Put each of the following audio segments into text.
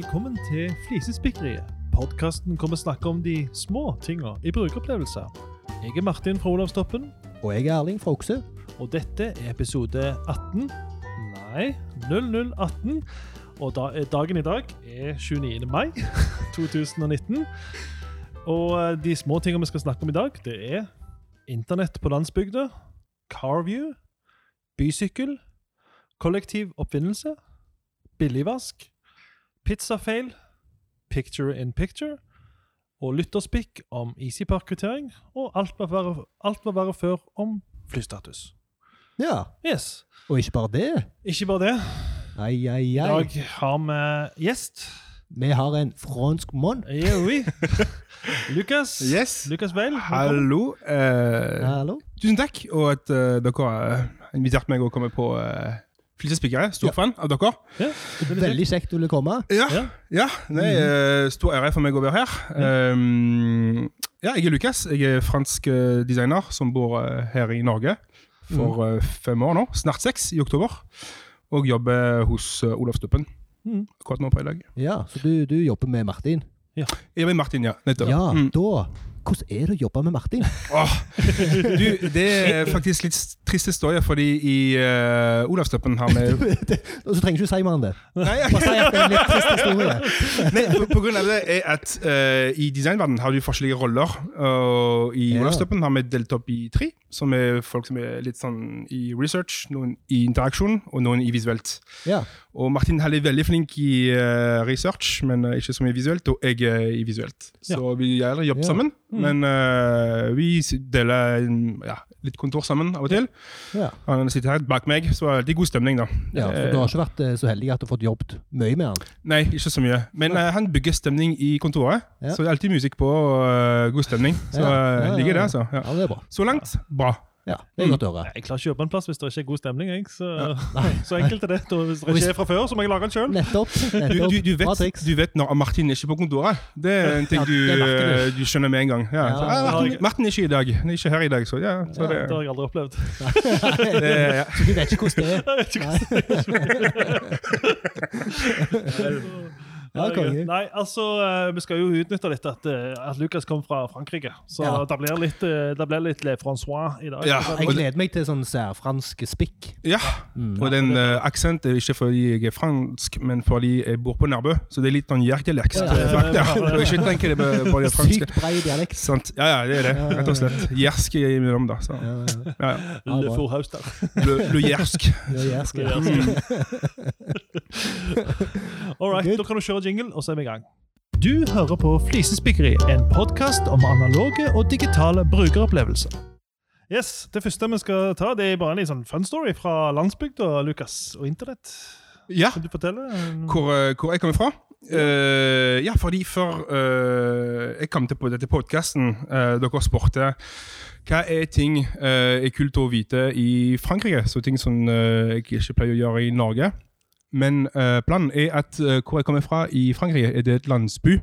Velkommen til Flisespikkeriet. Podkasten hvor vi snakker om de små tinga i brukeropplevelser. Jeg er Martin fra Olavstoppen, Og jeg er Erling fra Okse. og dette er episode 18. Nei, 0018. Og da, eh, dagen i dag er 29. mai 2019. Og eh, de små tingene vi skal snakke om i dag, det er internett på landsbygda, Carview, bysykkel, kollektiv oppfinnelse, billigvask, pizzafeil, picture in picture, og lytterspikk om EasyPark-kvittering, og alt var, verre, alt var verre før om flystatus. Ja, Yes. og ikke bare det. Ikke bare det. Ai, ai, I dag har vi gjest. Vi har en fransk mann. Ja, oui. Lukas. Yes. Lukas Weil. Hallo. Eh, Hallo. tusen takk, og at uh, dere har invitert meg å komme på uh, Flisespikkere. Stor Ja. fan av dere. Ja, veldig Veldig kjekt du ville komme. Ja, Ja. ja. det er eh, stor ære for meg å være her. Um, ja, jeg er Lukas. Jeg er fransk eh, designer som bor her i Norge for mm. fem år nå. Snart seks i oktober. Og jobber hos Olav Stuppen Mm. akkurat nå på i dag. Ja, Så du, du jobber med Martin? Jeg er med Martin, ja. Nettopp. Ja, Mm. da Hvordan er det å jobbe med Martin? Oh, du, det er faktisk litt trist historie, fordi i uh, Olavsstoppen har vi Og så trenger du ikke si mer enn det. Nei, Bare si at det er en litt trist historie. Nei, på, på grunn av det er at uh, i designverdenen har du forskjellige roller. Og i Ja. Olavsstoppen har vi delt opp i tre, som er folk som er litt sånn i research, noen i interaksjon og noen i visuelt. Ja. Og Martin er veldig flink i uh, research, men uh, ikke så mye visuelt, og jeg er i visuelt. Så vi gjør jobber Ja. sammen, Mm. men uh, vi deler ja, litt kontor sammen av og til. Ja. Han sitter her bak meg, så det er god stemning da. ja, for du har ikke vært eh, så heldig at du har fått jobbet mye med han? Nei, ikke så mye. Men ja. han bygger stemning i kontoret. Ja. Så det er alltid musikk på og eh, god stemning. Så ja, liker det, altså. Ja. Ja, det er bra. Så langt, bra. Ja, Det er godt å høre. Jeg klarer ikke å jobbe en plass hvis det ikke er god stemning. Jeg. Så, ja. så enkelt er det. Hvis det ikke er fra før, så må jeg lage den sjøl. Nettopp. Du, nettopp. du, du, vet, du vet når Martin er ikke på kontoret. Det er en ting du, det du. skjønner med en gang. Ja. Så, det ah, Martin. Martin er ikke i dag. Han er ikke her i dag, så ja. Så det, Det har jeg aldri opplevd. det, ja. Så du vet ikke hvordan det er? Jeg vet ikke Ja, konge. Nei, altså, eh, vi skal jo utnytte litt at, eh, at Lucas kom fra Frankrike. Så Ja. det blir litt, eh, det blir litt Le Francois i dag. Ja. Jeg gleder meg til sånn særfransk spikk. ja. Mm. Og den uh, aksenten er ikke fordi jeg er fransk, men fordi jeg bor på Nærbø. Så det er litt sånn og ikke tenke det på det franske. Sykt brei dialekt. Sant. Ja, ja, det er det. Rett og slett. Jersk imellom, da. Så. Ja, ja. Ja, ja. Le bra. Le der. Le, le jersk. Ja, ja. All right, da kan du kjøre jingle, og så er vi i gang. Du hører på Flisespikkeri, en podkast om analoge og digitale brukeropplevelser. Yes, Det første vi skal ta, det er bare en sånn fun story fra landsbygda, Lukas, og internett. Ja, Kan du fortelle? hvor, eh, hvor jeg kommer fra? Uh, ja, fordi før uh, jeg kom til på dette podkasten, dere spurte hva er ting uh, er kult å vite i Frankrike? Så ting som jeg ikke pleier å gjøre i Norge. Men uh, planen er at uh, hvor jeg kommer fra i Frankrike, er det et landsby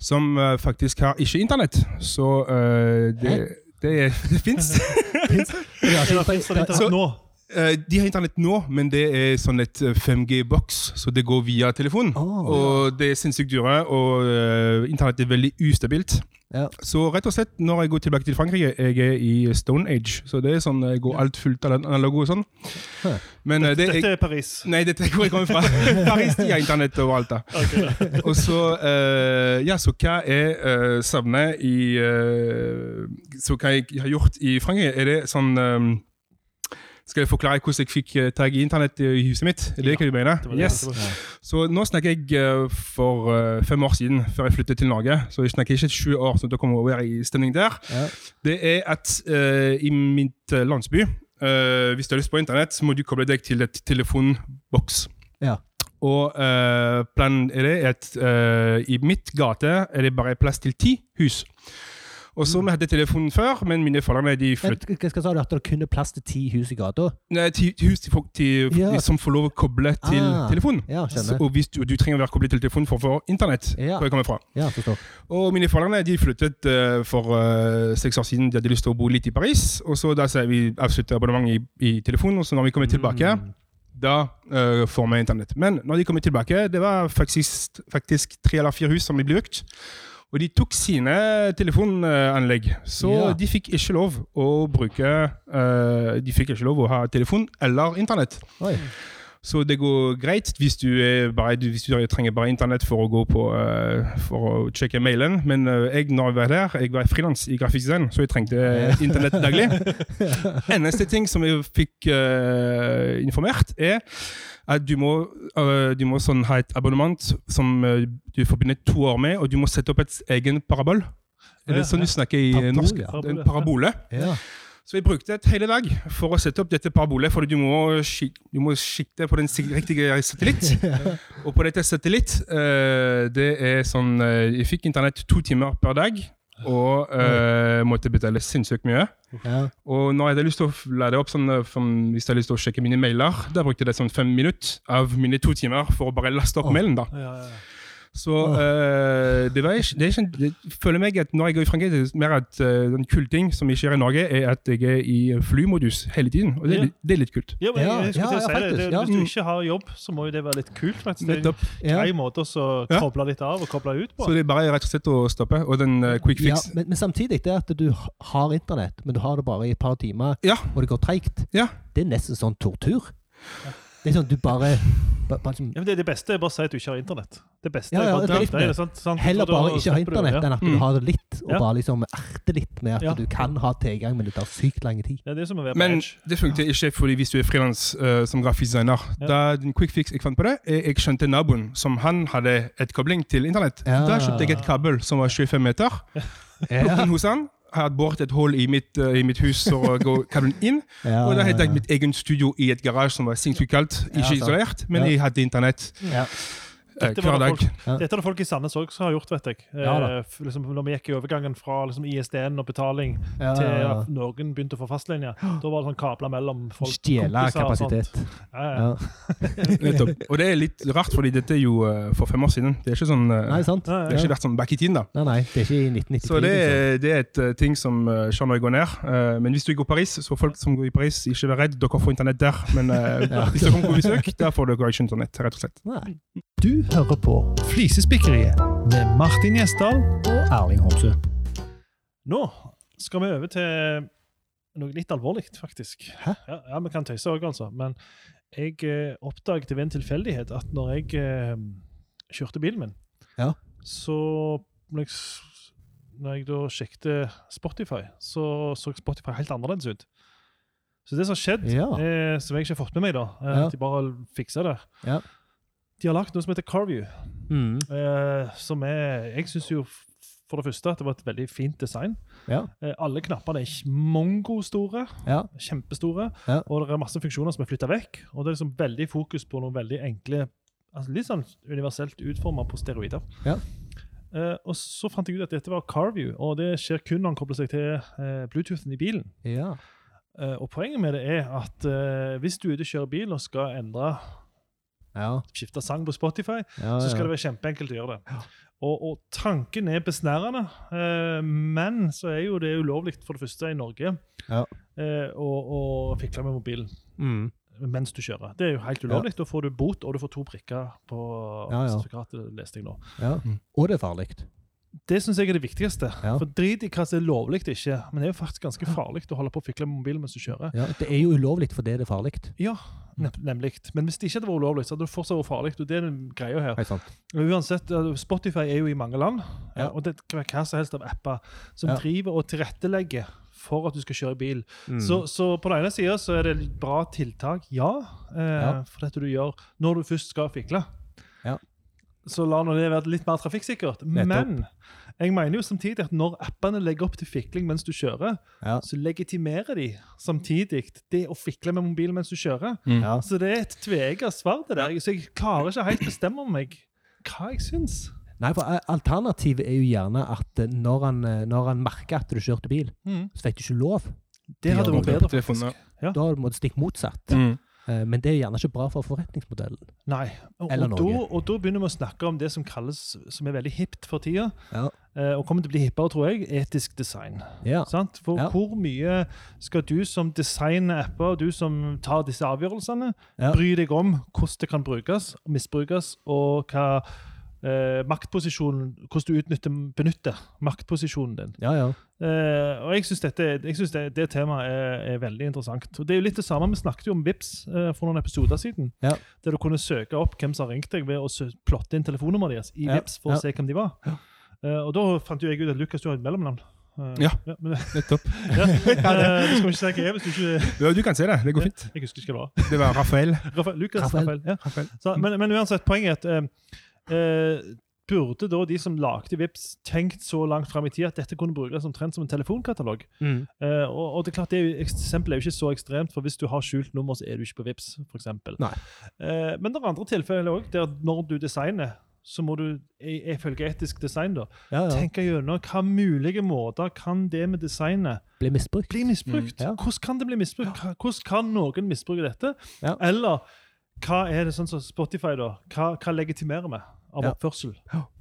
som uh, faktisk har ikke internett. Så eh, det, det, det fins. Ja, Er det internett nå? Eh, de har internett nå, men det er sånn et eh, 5G-boks, så det går via telefon. Åh. Og det er sinnssykt dyre, og eh, internett er veldig ustabilt. Ja. Så rett og slett, når jeg går tilbake til Frankrike, jeg er i Stone Age, så det er sånn, jeg går alt fullt av analog og sånn. Men dette, det Dette er... er Paris. Nei, dette er hvor jeg kommer fra. Paris, de har internett overalt da. Ok. Og så, uh, ja, så hva jeg uh, savner i uh, Så hva jeg har gjort i Frankrike, er det sånn eh, Skal jeg forklare hvordan jeg fikk eh, tak i internett i huset mitt? Er det Ja, hva du mener? Det det Yes. det. Så nå snakker jeg eh, for eh, fem år siden, før jeg flyttet til Norge. Så jeg snakker ikke sju år, så da kommer jeg over i stemning der. Ja. Det er at uh, i mitt landsby, uh, hvis du har lyst på internett, så må du koble deg til et telefonboks. Ja. Og uh, planen er det at i mitt gate er det bare plass til ti hus. Og så vi hadde telefonen før, men mine foreldre de flyttet hva sa du, at det kun er plass til ti hus i gata? Nei, ti hus til folk til, Ja. som får lov å koble til Ah. telefonen. Ja, Så, og hvis du, du trenger å være koblet til telefonen for å få internett. Ja. hvor jeg kommer fra. Ja, forstår. Og mine foreldre de flyttet uh, for eh, seks år siden. De hadde lyst til å bo litt i Paris. Og så da sa vi avsluttet abonnementet i, i telefonen, og så når vi kommer tilbake, Mm. da uh, får vi internett. Men når de kommer tilbake, det var faktisk, faktisk tre eller fire hus som ble brukt. Og de tok sine telefonanlegg, så Ja. de fikk ikke lov å bruke uh, De fikk ikke lov å ha telefon eller internett. Så det går greit hvis du, er bare, hvis du trenger bare internett for å gå på uh, for å sjekke mailen. Men uh, jeg, når jeg var der, jeg var frilans i grafisk design, så jeg trengte internett daglig. Eneste ting som jeg fikk uh, informert, er at du må, eh, du må sånn ha et abonnement som eh, du forbinder to år med, og du må sette opp et egen parabol. Er Ja, sånn du snakker i norsk? En parabole. Ja. Så jeg brukte et hele dag for å sette opp dette parabolet, for du må, du må sikte på den riktige satellitt. Og på dette satellitt, eh, det er sånn eh, Jeg fikk internett to timer per dag, og uh, måtte betale sinnssykt mye. Ja. Og når jeg hadde lyst til å lade opp sånn, hvis jeg hadde lyst til å sjekke mine mailer, da brukte jeg sånn fem minutter av mine to timer for å bare laste opp oh. mailen. da. Ja, ja, ja. Så uh, det var ikke, det er ikke, det, føler meg at når jeg går i Frankrike, det er mer at uh, den kule ting som ikke er i Norge, er at jeg er i flymodus hele tiden. Og det er, Ja. litt- det er litt kult. Ja, men jeg, Ja, jeg å ja, si det. faktisk, det. Hvis du ikke har jobb, så må jo det være litt kult. faktisk. Det er en grei måte å koble litt av og koble ut på. Så det er bare rett og slett å stoppe. Og den uh, quick Ja, fix men, men samtidig, det at du har internett, men du har det bare i et par timer, Ja. og det går treigt, Ja. det er nesten sånn tortur. Det er sånn du bare, bare, bare som, Ja, men det, det beste er bare å si at du ikke har internett. Det beste Ja, ja, er bare det er det. er sant, sant, Heller bare ikke ha internett, enn at du Mm. har det litt, og Ja. bare liksom erte litt med at Ja. du kan ha tilgang, men det tar sykt lang tid. Ja, det er som å være Men det funker ikke fordi hvis du er frilans uh, som grafisk designer. Ja. Da en quick fix jeg fant på det, er jeg skjønte naboen som han hadde et kobling til internett. Ja. Da kjøpte jeg et kabel som var 25 meter. Plukket den hos han. Har båret et hull i mitt, uh, i mitt hus å gå kabelen inn. Ja, Og da hadde jeg mitt eget studio i et garasje som var sinnssykt kaldt. Ikke ja, isolert, men jeg hadde internett Ja. Eh, Dette var det folk- Dette er det folk i Sandnes òg som har gjort, vet jeg. Ja da. Eh, liksom, når vi gikk i overgangen fra liksom, ISDN og betaling Ja, til ja, ja. at noen begynte å få fastlinje, da var det sånn kabler mellom folk. Stjele kompiser og sånt. kapasitet. Ja, ja. Ja. Og det er litt rart, fordi dette er jo uh, for fem år siden. Det er ikke sånn uh, Nei, sant? Det har ikke vært sånn back i tiden, da. Nei, nei, det er ikke i 1993. Så det liksom. det er et uh, ting som uh, skjer når jeg går ned. Eh, men hvis du går i Paris, så folk som går i Paris, ikke vær redd. Dere får internett der. Men eh, Ja. hvis dere kommer på besøk, der får dere ikke internett, rett og slett. Nei. Du hører på Flisespikkeriet med Martin Gjesdal. Og Erling Homsø. Nå skal vi over til noe litt alvorlig, faktisk. Hæ? Ja, ja, vi kan tøyse òg, altså. Men jeg eh, oppdaget ved en tilfeldighet at når jeg eh, kjørte bilen min, Ja. så når jeg, når jeg da sjekket Spotify, så så Spotify helt annerledes ut. Så det som har skjedd, Ja. eh, som jeg ikke har fått med meg, da, eh, Ja. at de bare fiksa det Ja. De har lagd noe som heter Carview. Mm. Eh, som er Jeg syns jo for det første at det var et veldig fint design. Ja. Eh, alle knappene er mongostore. Ja. Kjempestore. Ja. Og det er masse funksjoner som er flytta vekk. Og det er liksom veldig fokus på noen veldig enkle altså Litt sånn universelt utforma på steroider. Ja. Eh, og så fant jeg ut at dette var Carview, og det skjer kun når han kobler seg til eh, Bluetoothen i bilen. Ja. Eh, og poenget med det er at eh, hvis du er ute og kjører bil og skal endre Ja. skifte sang på Spotify, ja, så skal det være kjempeenkelt å gjøre det. Og, og tanken er besnærende, eh, men så er jo det ulovlig for det første i Norge Ja. eh, å, å fikle med mobilen Mm. mens du kjører. Det er jo helt ulovlig. Da får du bot, og du får to prikker på sertifikatet, leste jeg nå. ja. Mm. Og det er farlig. Det syns jeg er det viktigste. Ja. For drit i hva som er lovlig og ikke, men det er jo faktisk ganske farlig å holde på å fikle med mobilen mens du kjører. Ja, det er jo ulovlig fordi det er farlig. Ja, ne nemlig. Men hvis det ikke hadde vært ulovlig, så hadde det fortsatt vært farlig. og det er greia her. Hei, Uansett, Spotify er jo i mange land, Ja. og det kan være hva som helst av apper som Ja. driver og tilrettelegger for at du skal kjøre bil. Mm. Så, så på den ene sida så er det et bra tiltak, ja, eh, for dette du gjør når du først skal fikle. Ja. Så la nå det være litt mer trafikksikkert. Men jeg mener jo samtidig at når appene legger opp til fikling mens du kjører, ja. så legitimerer de samtidig det å fikle med mobilen mens du kjører. Ja. Så det er et tveegget svar, det der. Så jeg klarer ikke helt bestemme meg hva jeg syns. Nei, for eh, alternativet er jo gjerne at eh, når han, eh, når han merker at du kjørte bil, Mm. så fikk du ikke lov. Det hadde vært bedre, telefonen, faktisk. Ja. Da må du stikke motsatt. Mm. Eh, men det er gjerne ikke bra for forretningsmodellen. Nei. Og, Eller og, da, og da begynner vi å snakke om det som kalles, som er veldig hipt for tida, Ja. eh, og kommer til å bli hippere, tror jeg, etisk design. Ja. Sant? For Ja. hvor mye skal du som designer apper, du som tar disse avgjørelsene, bry deg om hvordan det kan brukes misbrukes, og hva eh, maktposisjonen, hvordan du utnytter, benytter maktposisjonen din. ja, ja. Eh, og jeg syns det, det temaet er, er veldig interessant. Og Det er jo litt det samme, Vi snakket jo om Vips eh, for noen episoder siden. Ja. Der du kunne søke opp hvem som har ringt deg ved å plotte inn telefonnummeret deres i Ja. Vips for å se hvem de var. Eh, og da fant jo jeg ut at Lukas, du har et mellomnavn. Eh, Ja. men, Nettopp. ja. Eh, du skal ikke si hva hvis du ikke du kan se det. Det går fint. Jeg husker ikke hva det var. Det var Rafael. Rafael, Lukas Rafael. Rafael. Ja. Så, men, men uansett, poenget er at eh, Burde da de som lagde Vips tenkt så langt fram i tid at dette kunne brukes omtrent som en telefonkatalog? Mm. Eh, og, og det er klart, det er eksempelet er jo ikke så ekstremt, for hvis du har skjult nummer, så er du ikke på Vips, for. Eh, men det er andre tilfeller òg, der når du designer, så må du ifølge etisk design da, Ja, ja. tenke gjennom hva mulige måter kan det med designet Blir misbrukt. bli misbrukt. Mm, ja. Hvordan kan det bli misbrukt? Hvordan kan noen misbruke dette? Eller hva er det sånn som Spotify, da? Hva, hva legitimerer vi av Ja. oppførsel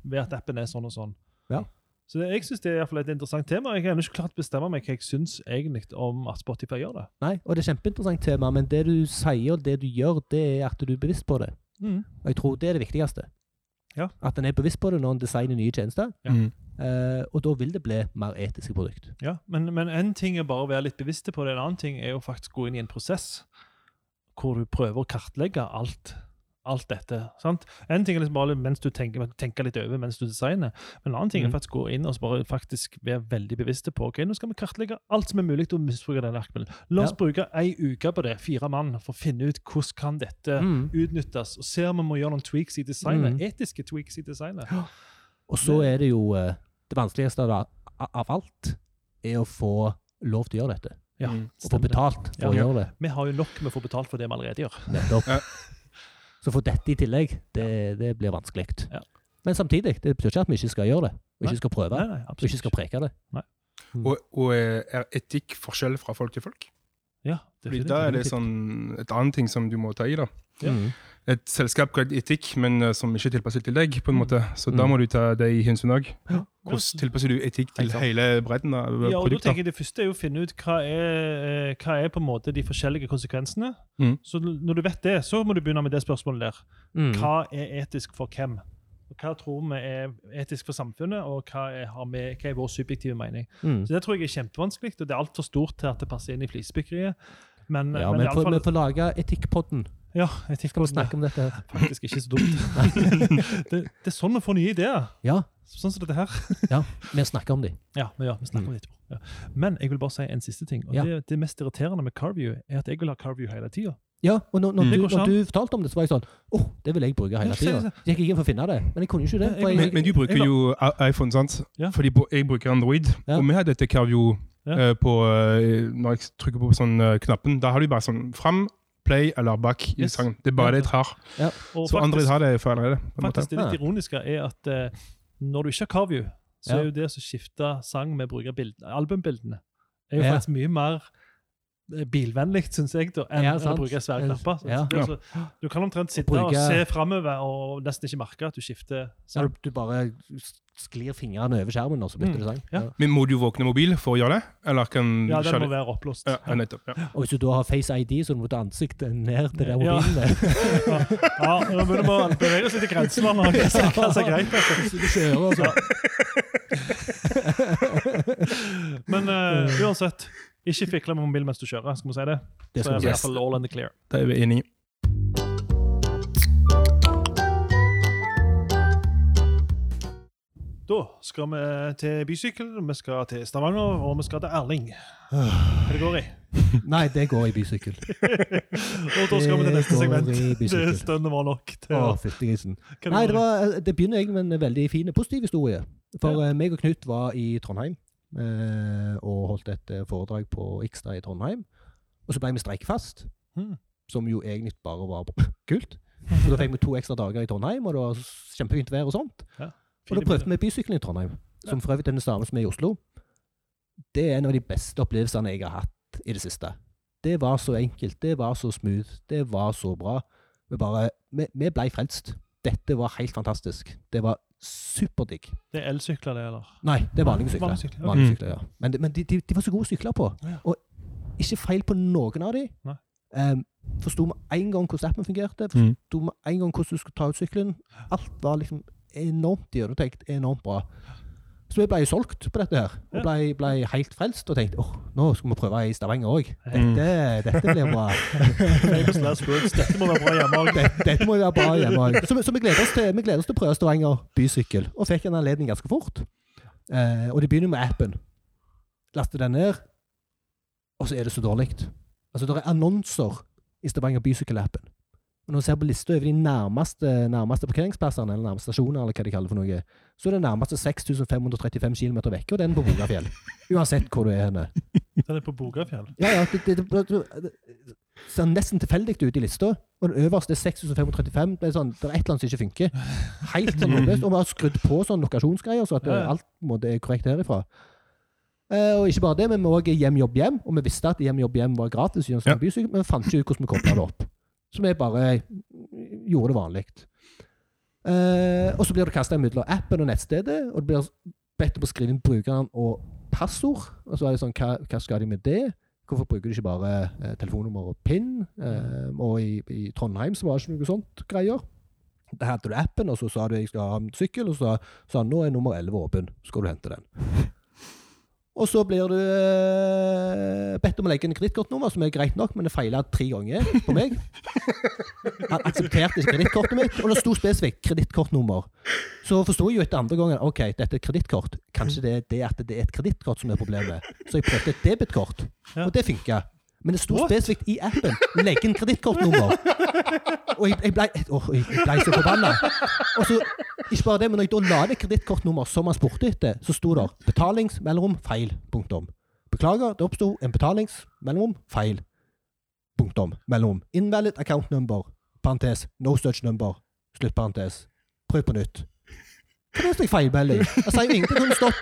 ved at appen er sånn og sånn? Ja. Så det, jeg synes det er i hvert fall et interessant tema. Jeg har ikke klart bestemme meg hva jeg syns egentlig om at Spotify gjør det. Nei, og det er kjempeinteressant tema, men det du sier og det du gjør, det er at du er bevisst på det. Og jeg tror det er det viktigste. Ja. At en er bevisst på det når en designer nye tjenester. Ja. Mm. Uh, og da vil det bli mer etiske produkt. Ja, men, men en ting er bare å være litt bevisste på det. En annen ting er jo faktisk gå inn i en prosess hvor du prøver å kartlegge alt, alt dette. sant? En ting er liksom bare mens du tenker, tenker litt over mens du designer, men en annen ting er Mhm. faktisk gå inn og bare faktisk være veldig bevisste på ok, nå skal vi kartlegge alt som er mulig til å misbruke denne arkmelen. La oss Ja. bruke ei uke på det, fire mann, for å finne ut hvordan kan dette Mm. utnyttes, og se om vi må gjøre noen tweaks i designet. mm. Etiske tweaks i designet. Og så er det jo eh, Det vanskeligste av, av alt er å få lov til å gjøre dette. Ja, Mm. Og få betalt for Ja. å gjøre det. Vi har jo nok med å få betalt for det vi allerede gjør. Nettopp. Ja. å få dette i tillegg, det, det blir vanskelig. Ja. Men samtidig, det betyr ikke at vi ikke skal gjøre det. Og ikke skal prøve. Nei, nei, Og ikke skal preke det. Og, og eh, er etikk forskjell fra folk til folk? Ja, Fordi definitivt. da er det sånn et annet ting som du må ta i. da. Ja. Mm. Et selskap kan etikk, men eh, som ikke er tilpasset til deg. på en måte. Så da Mm. må du ta det i hensyn òg. Ja. Hvordan tilpasser du etikk til hele bredden av Ja, og da produkter? tenker jeg Det første er jo å finne ut hva er, eh, hva er på en måte de forskjellige konsekvensene. Mm. Så når du vet det, så må du begynne med det spørsmålet der. Mm. Hva er etisk for hvem? Hva tror vi er etisk for samfunnet, og hva er, har vi, hva er vår subjektive mening? Mm. Så Det tror jeg er kjempevanskelig, og det er altfor stort til at det passer inn i flisbyggeriet. Men, Ja, men men for, fall, vi får lage Etikkpodden. ja, Skal vi snakke om dette? faktisk ikke så dumt. det, det er sånn vi får nye ideer. Ja, Sånn som dette her. ja. Vi snakker om dem. Ja, men ja, vi snakker om dem etterpå. Ja. Men jeg vil bare si en siste ting. og Ja. det, det mest irriterende med Carview er at jeg vil ha Carview hele tida. Ja, og når, når, Mm. du, når du fortalte om det, så var jeg sånn Å, det vil jeg bruke hele tida. Så gikk jeg inn for å finne det, men jeg kunne ikke det. For jeg- jeg, Men, men du bruker jo iPhone, sant? Ja. Fordi jeg bruker Android, Ja. og vi har dette Carvio Ja. eh, på eh, Når jeg trykker på sånn eh, knappen, da har du bare sånn fram, play eller back i Yes. sangen. Det er bare Ja. det jeg har. Og Så Android faktisk, har det for allerede. faktisk det litt ironiske er at uh, når du ikke har Carview, så Ja. er jo det å skifte sang med å bruke bild, albumbildene er jo Ja. faktisk mye mer bilvennlig, syns jeg, da, enn Ja, enn å bruke svære Eh, knapper. Så ja. altså- du kan omtrent sitte og, bruke- se framover og nesten ikke merke at du skifter så du, du bare sklir fingrene over skjermen, og så bytter Mm, du sang. ja. Men må du våkne mobil for å gjøre det? Eller kan Ja, den må være oppblåst. Ja, ja, nettopp. Ja. Og hvis du da har Face ID, så må du ta ansiktet ned til der mobilen er. Ja, nå begynner vi å bevege oss litt i grensene Hva som- er greit. Altså. Så du kjører, og så Men uh, uansett, ikke fikle med mobilen mens du kjører. skal vi si det? Det Så er vi i hvert fall all in the clear. Det er vi enige i. Da skal vi til bysykkel, vi skal til Stavanger, og vi skal til Erling. Hva det går i? Nei, det går i bysykkel. Og da skal vi til neste segment. Det stønnet var nok til Å, å fytti grisen. Nei, det, var, det begynner egentlig med en veldig fin, positiv historie. For ja. meg og Knut var i Trondheim eh, og holdt et eh, foredrag på Ikstad i Trondheim. Og så ble vi streikfast, mm. som jo egentlig bare var kult. Så da fikk vi to ekstra dager i Trondheim, og det var kjempefint vær og sånt. Ja, Og da prøvde vi bysykkelen i Trondheim, som for øvrig er den samme som er i Oslo. Det er en av de beste opplevelsene jeg har hatt i det siste. Det var så enkelt. Det var så smooth. Det var så bra. Vi bare Vi, vi blei frelst. Dette var helt fantastisk. Det var superdigg. Det er elsykler, det, eller? Nei, det er vanlige sykler. Vanlige sykler, okay. Vanlige Mm. sykler, ja. Men, det- men de, de, de var så gode sykler på. Ja. Og ikke feil på noen av dem. Nei. Um, Forsto med en gang hvordan appen fungerte. Mm. Forsto med en gang hvordan du skulle ta ut sykkelen. Alt var liksom enormt gjennomtenkt, enormt bra. Så vi ble solgt på dette her. Og ble, ble helt frelst og tenkte åh, nå skal vi prøve i Stavanger òg. Mm. Dette, dette blir bra. Dette må være bra hjemme òg. Dette, dette må være bra hjemme òg. Så, så vi, gleder til, vi gleder oss til å prøve Stavanger bysykkel, og fikk en anledning ganske fort. Eh, og det begynner med appen. Laster den ned, og så er det så dårlig. Altså, det er annonser i Stavanger bysykkelappen. Og når du ser på lista over de nærmeste, nærmeste parkeringsplassene, eller nærmeste stasjoner, eller hva de kaller for noe, så er det nærmeste 6535 km vekk, og den på Bogafjell. Uansett hvor du er henne. Den er på Bogafjell. Ja, ja, det, det, det, det, ser nesten tilfeldig ut i lista. Og den øverste er 6535. Det er, sånn, det er et eller annet som ikke funker. Helt sånn håpløst. Og vi har skrudd på sånn lokasjonsgreier, så at Ja, ja. alt måte er korrekt herifra. Uh, og ikke bare det, men vi òg hjem, jobb, hjem. Og vi visste at hjem, jobb, hjem var gratis, Ja. bysykkel, men vi fant ikke ut hvordan vi kobla det opp. Så vi bare gjorde det vanlig. Eh, og så blir det kasta mellom appen og nettstedet, og det blir bedt om å skrive inn brukeren og passord. Og så er det sånn, hva, hva skal de med det? Hvorfor bruker de ikke bare eh, telefonnummer og PIN? Eh, og i, i Trondheim så var det ikke noe sånt greier. Der hadde du appen, og så sa du jeg skal ha en sykkel, og så sa han nå er nummer 11 åpen, så skal du hente den. Og så blir du eh, bedt om å legge inn kredittkortnummer, som er greit nok, men det feila tre ganger på meg. Han aksepterte ikke kredittkortet mitt, og det sto spesifikt kredittkortnummer. Så forsto jeg jo etter andre gangen ok, dette er et kredittkort. Kanskje det er det at det er et kredittkort som er problemet. Så jeg prøvde et debitkort, og det funka. Men det sto spesifikt i appen 'legg inn kredittkortnummer'. Og jeg, jeg blei oh, ble så forbanna. Og så, ikke bare det, men når jeg da la det kredittkortnummer som han spurte etter, så sto det 'betalingsmellomrom feil'. Punktum. Beklager, det oppsto en betalingsmellomrom feil. Punktum. Mellom. Invalid account number. Parentes. No such number. Slutt parentes. Prøv på nytt. Hva er det jeg feilmelding? Jeg sier jo ingenting om stopp.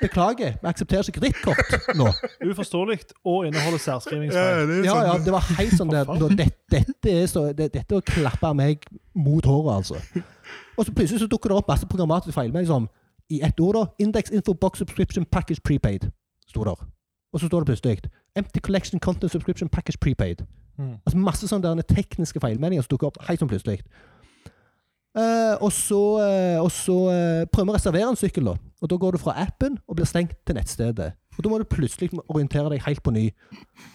'beklager, vi aksepterer ikke kredittkort' nå. Uforståelig og inneholder særskrivningsfeil. er Ja, sånn. ja, det var helt sånn der, faen. det, dette, er så, det, dette er å klappe meg mot håret, altså. Og så plutselig så dukker det opp masse programmatiske feilmeldinger som i ett ord, da. Index info box subscription package prepaid. Sto der. Og så står det plutselig Empty collection content subscription package prepaid. Mm. Altså masse sånne tekniske feilmeldinger som dukker opp helt sånn plutselig. Eh, og så, eh, og så eh, prøver vi å reservere en sykkel, da. Og da går du fra appen og blir stengt til nettstedet. Og da må du plutselig orientere deg helt på ny.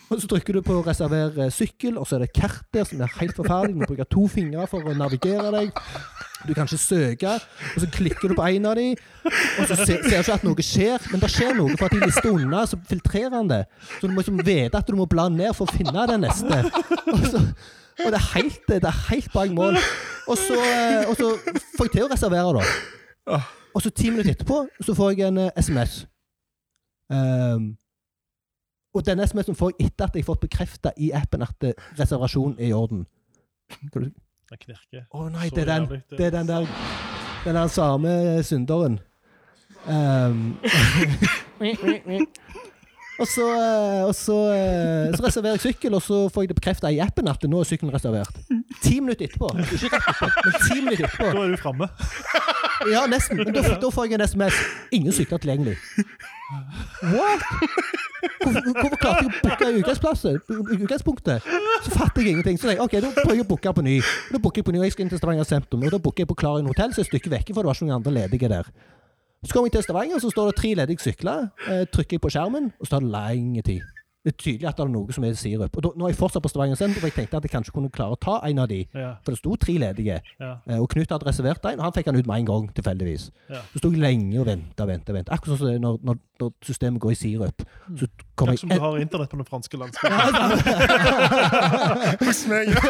Og så trykker du på 'reserver sykkel', og så er det kart der som er helt forferdelig. Du må bruke to fingre for å navigere deg. Du kan ikke søke, og så klikker du på en av de, og så ser, ser du ikke at noe skjer, men det skjer noe, for at de lister unna, så filtrerer han det. Så du må liksom vite at du må bla ned for å finne den neste. Og, så, og det, er helt, det helt bak mål. Og så, eh, og så får jeg til å reservere, da. Og så ti minutter etterpå så får jeg en eh, SMS. Um, og denne SMS-en får jeg etter at jeg har fått bekrefta i appen at eh, reservasjonen er i orden. Å Det nei, det er den. det. Er den der Den der samme synderen. Ehm, og så, eh, og så, eh, så reserverer jeg sykkel, og så får jeg det bekrefta i appen at nå er sykkelen reservert. Ti minutter etterpå. Ikke rett etterpå, men ti minutter etterpå. Da er du framme. Ja, nesten. Men da, da får jeg en SMS. Ingen sykler tilgjengelig. What? Hvorfor, hvorfor klarte jeg å booke? Utgangspunktet? Så fatter jeg ingenting. Så tenker jeg, ok, da prøver jeg å booke på ny. Da booker jeg på ny, og jeg skal inn til Stavanger sentrum. Og da booker jeg på Klarin hotell, så er et stykke vekke, for det var ikke noen andre ledige der. Så kommer jeg til Stavanger, så står det tre ledige sykler. Eh, trykker jeg på skjermen, og så tar det lang tid. Det er tydelig at det er noe som er sirup. Og da, nå er jeg fortsatt på Stavanger sentrum, for jeg tenkte at jeg kanskje kunne klare å ta en av de. Ja, For det sto tre ledige. ja, Eh, Og Knut hadde reservert en, og han fikk han ut med en gang, tilfeldigvis. ja. Så sto jeg lenge og venta og venta. Akkurat sånn som når, når, når systemet går i sirup. Så kommer Takk som jeg du har internett på den franske landsbyen. Hos meg, ja.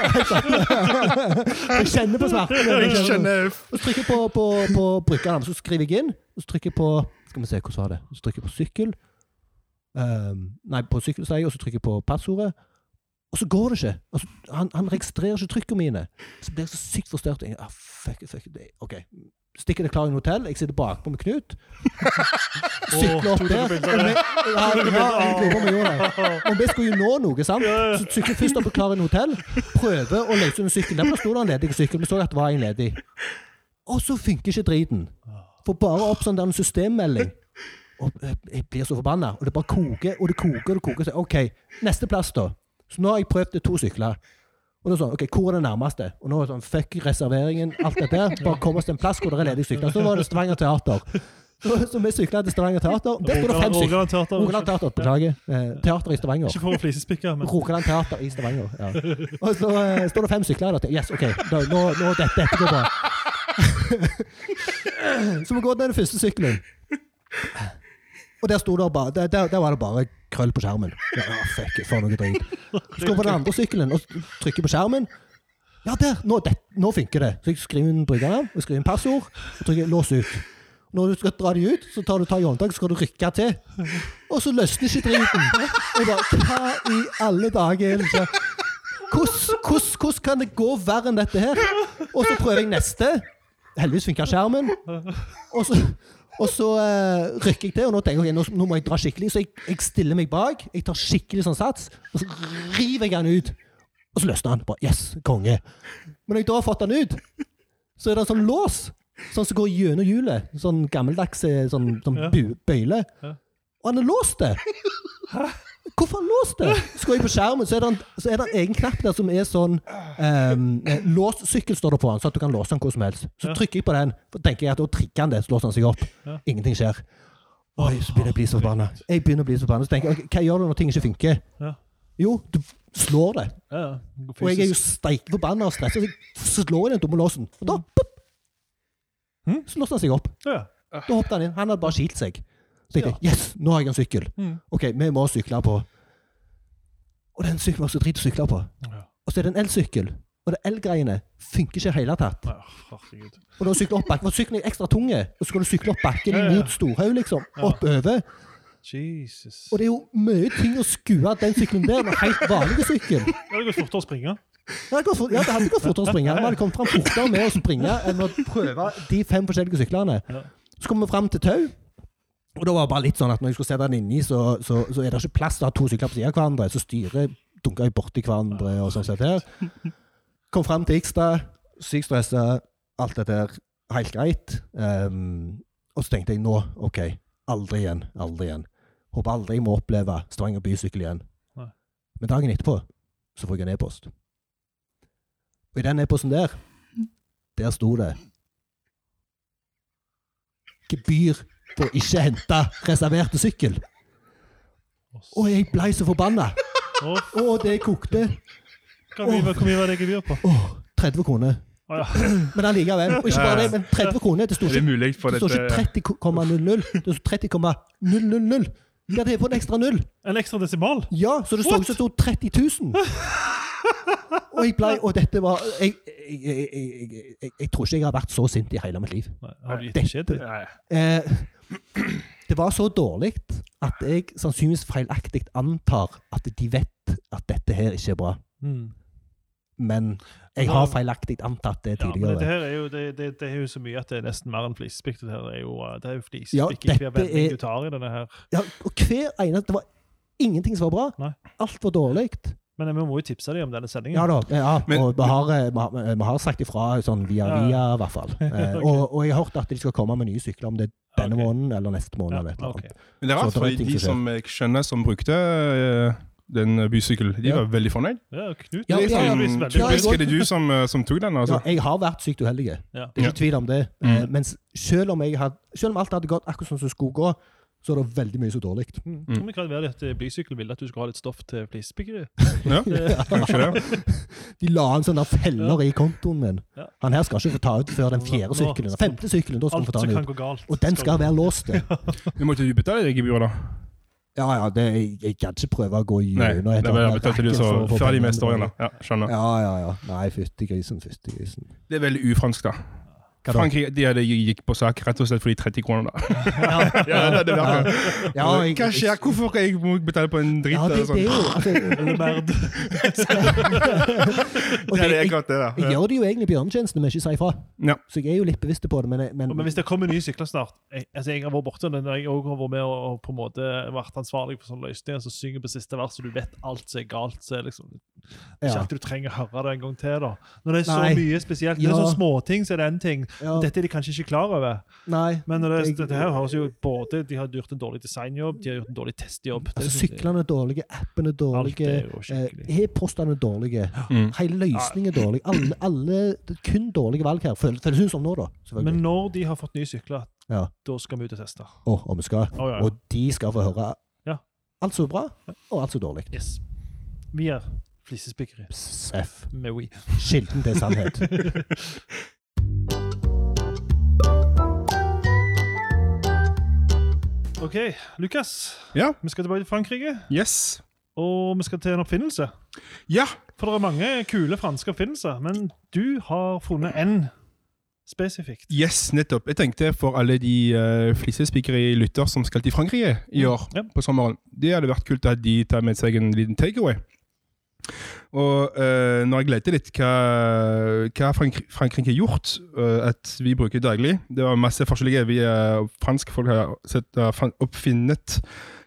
Jeg kjenner på smerten. Jeg kjenner Og så trykker jeg på, på, på brukernavn, så skriver jeg inn. Og så trykker jeg på Skal vi se, hvordan var det? Så trykker jeg på sykkel. Ehm, nei, på sykkel, sier og så trykker jeg på passordet. Og så går det ikke. Altså, han, han registrerer ikke trykkene mine. Så blir jeg så sykt forstørt. Jeg, ah, fuck it, fuck it. OK. Stikker det klar i en hotell. Jeg sitter bakpå med Knut. Sykler opp der. Og om vi. Og skulle jo nå noe, sant? Så sykler først opp på en hotell. Prøver å løse en sykkel. Der sto det en ledig sykkel. Vi så at det var en ledig. Og så funker ikke driten. Får bare opp sånn der en systemmelding. Og jeg blir så forbanna. Og det bare koker og det koker og det koker. Så, OK, neste plass, da. Så nå har jeg prøvd to sykler. Og da sånn, ok, Hvor er det nærmeste? Og nå er det sånn, Fuck reserveringen, alt det der. Bare kom oss til en plass hvor det er ledige sykler. Så var det Stavanger Teater. Så, så vi sykla til Stavanger Teater. Der sto det fem sykler. Rogaland Teater. Rogaland Teater, beklager. Eh, teater i Stavanger. Ikke for å flisespikke, men Rogaland Teater i Stavanger. Ja. Og så uh, står det fem sykler der. Yes, OK, da, nå, nå dette, dette går bra. så vi går til den første sykkelen. Og der, det bare, der, der, var det bare krøll på skjermen. Ja, fuck it, for noe drit. Så går jeg på den andre sykkelen og trykker på skjermen. Ja, der! Nå, det, nå funker det. Så jeg skriver inn bryggeren, og skriver inn passord og trykker 'lås ut'. Når du skal dra de ut, så tar du tak i håndtaket, så skal du rykke til. Og så løsner ikke driten. Og bare Hva i alle dager er hvordan, kan det gå verre enn dette her? Og så prøver jeg neste. Heldigvis funker skjermen. Og så, og så uh, rykker jeg til, og nå tenker jeg nå, nå må jeg dra skikkelig. Så jeg, jeg stiller meg bak, jeg tar skikkelig sånn sats, og så river jeg den ut. Og så løsner han. Bare, yes, konge. Men når jeg da har fått den ut, så er det en sånn lås. Sånn som går gjennom hjulet. Sånn gammeldags eh, sånn, sånn Ja. bøyle. Ja. Og han er låst det! Hvorfor har han låst det? Går jeg på skjermen, så er det en, så er det en egen knapp der som er sånn um, Lås sykkel står det på den, så at du kan låse den hvor som helst. Så trykker jeg på den, for tenker jeg at da trigger han det, så låser han seg opp. Ingenting skjer. Oi, så begynner jeg å bli så forbanna. Jeg begynner å bli så forbanna. Så tenker jeg, hva gjør du når ting ikke funker? Jo, du slår det. Og jeg er jo steike forbanna og stressa, så jeg slår i den dumme låsen. Og da pop, Mm. så låste han seg opp. Da hoppet han inn. Han hadde bare skilt seg. Så tenkte jeg yes, nå har jeg en sykkel. Mm. OK, vi må sykle på. Og den sykkelen var så drit å sykle på. Ja. Og så er det en elsykkel. Og det elgreiene funker ikke i det hele tatt. Ja. Og da sykler opp bakken, for sykkelen ekstra tunge, og så skal du sykle opp bakken Ja, ja. mot Storhaug, liksom. Ja. Oppover. Jesus. Og det er jo mye ting å skue den sykkelen der, en helt vanlig sykkel. Det hadde gått fortere å springe. Ja, det, for, ja, det hadde gått fortere å springe. Vi hadde kommet fram fortere med å springe enn å prøve de fem forskjellige syklene. Ja. Så kommer vi fram til tau. Og da var det bare litt sånn at når jeg skulle sette den inni, så, så, så er det ikke plass til å ha to sykler på siden av hverandre. Så styret dunka jo borti hverandre og sånn sett her. Kom fram til Ikstad, sykt stressa, alt dette her helt greit. Um, og så tenkte jeg nå, OK, aldri igjen, aldri igjen. Håper aldri jeg må oppleve Stavanger bysykkel igjen. Nei. Men dagen etterpå så får jeg en e-post. Og i den e-posten der, der sto det Gebyr for å ikke hente reserverte sykkel. Og jeg blei så forbanna. Å, det kokte. Hvor mye var det gebyret på? Åh, 30 kroner. Men allikevel. Og ikke bare det, men 30 kroner. Det står ikke 30,00. Det står 30,000. Ja, det er på en ekstra null. En ekstra desimal? Ja, så det så ut som det sto 30 000. Og jeg blei Og dette var jeg, jeg, jeg, jeg, jeg, jeg tror ikke jeg har vært så sint i hele mitt liv. Nei, har du gitt beskjed til? Eh, det var så dårlig at jeg sannsynligvis feilaktig antar at de vet at dette her ikke er bra. Mm. Men jeg har feilaktig antatt det Ja, men tidligere. det her er jo, det, det, det er jo så mye at det er nesten mer enn flisespikk. Det her er jo, uh, det er jo flisespikk i hver vending du tar i denne her. Ja, og hver eneste Det var ingenting som var bra. Nei. Alt var dårlig. Men vi må jo tipse dem om denne sendingen. Ja da. Ja, Men- og vi har, eh, vi, har, sagt ifra sånn via Ja. via, i hvert fall. okay. Og, og jeg har hørt at de skal komme med nye sykler, om det er denne okay. måneden eller neste måned. Ja, eller et eller ok. annet. Men det er Så rart, ting de som som jeg skjønner som brukte eh, den bysykkelen, de Ja. var veldig fornøyd. Ja, Knut. Ja, Det ja, ja. sånn, Ja, typisk er det du som, eh, som tok den, altså. Ja, jeg har vært sykt uheldig. Ja. Det er ikke tvil om det. Mm. Eh, men selv om, jeg had, selv om alt hadde gått akkurat som det skulle gå, så er det veldig mye så dårlig. Mm. Mm. Det kan være at eh, Bysykkel ville at du skulle ha litt stoff til flisespikkeriet. Ja, kanskje det. De la en sånn der feller i kontoen min. Ja. Han her skal ikke få ta ut før den fjerde sykkelen. Den femte sykkelen, da skal han få ta den ut. galt. Og den skal være låst. Du måtte jo betale det gebyret, da? Ja, ja, det, jeg, jeg kan ikke prøve å gå gjennom det var betalte du så ferdig med historien, da. Ja, skjønner. Ja, ja, ja. Nei, fytti grisen, fytti grisen. Det er veldig ufransk, da. Hva? Frankrike de hadde gikk på sak rett og slett for de 30 kroner. da. ja, det Ja, det. ja, jeg- Hva skjer? Hvorfor skal jeg må betale på en dritt? Ja, det, sånn? det er jo altså, Eller merd. Ja, det er jeg, det, da. jeg gjør det jo egentlig bjørnetjeneste med ikke å si ifra. Ja. Så jeg er jo litt bevisst på det, men, men, Men hvis det kommer nye sykler snart jeg, altså jeg har vært borte når jeg også har vært med og, og på en måte vært ansvarlig for sånne løsninger som synger på siste vers, og du vet alt som er galt. Så liksom, det er ikke at alltid du trenger å høre det en gang til. da. Når det er så Nei. mye spesielt. Det er sånne småting, så er det en ting. Ja, Dette er de kanskje ikke klar over. nei. Men når det, Jeg- dette her høres jo både De har gjort en dårlig designjobb, de har gjort en dårlig testjobb. Det Altså, Syklene er dårlige, appen er dårlige, er jo skikkelig. eh, e-postene er dårlige. Mm. Hele løsningen er dårlig. Alle, alle, det er kun dårlige valg her, føles det ut som nå, da. Men når de har fått nye sykler, Ja. da skal vi ut og teste. Oh, og vi skal. Oh, ja, ja. Og de skal få høre Ja. alt som er bra, og alt som er dårlig. Yes. Vi er flisespikkere Seff. med We. Kilden til sannhet. OK, Lukas. Ja. Vi skal tilbake til Frankrike, Yes. og vi skal til en oppfinnelse. Ja. For det er mange kule franske oppfinnelser, men du har funnet én spesifikt. Yes, nettopp. Jeg tenkte for alle de uh, flisespikere lytter som skal til Frankrike i år Ja. på sommeren, det hadde vært kult at de tar med seg en liten takeaway. Og uh, når jeg lette litt hva, hva Frank Frankrike har gjort, uh, at vi bruker daglig Det var masse forskjellige. Vi uh, fransk folk har sett, uh, oppfinnet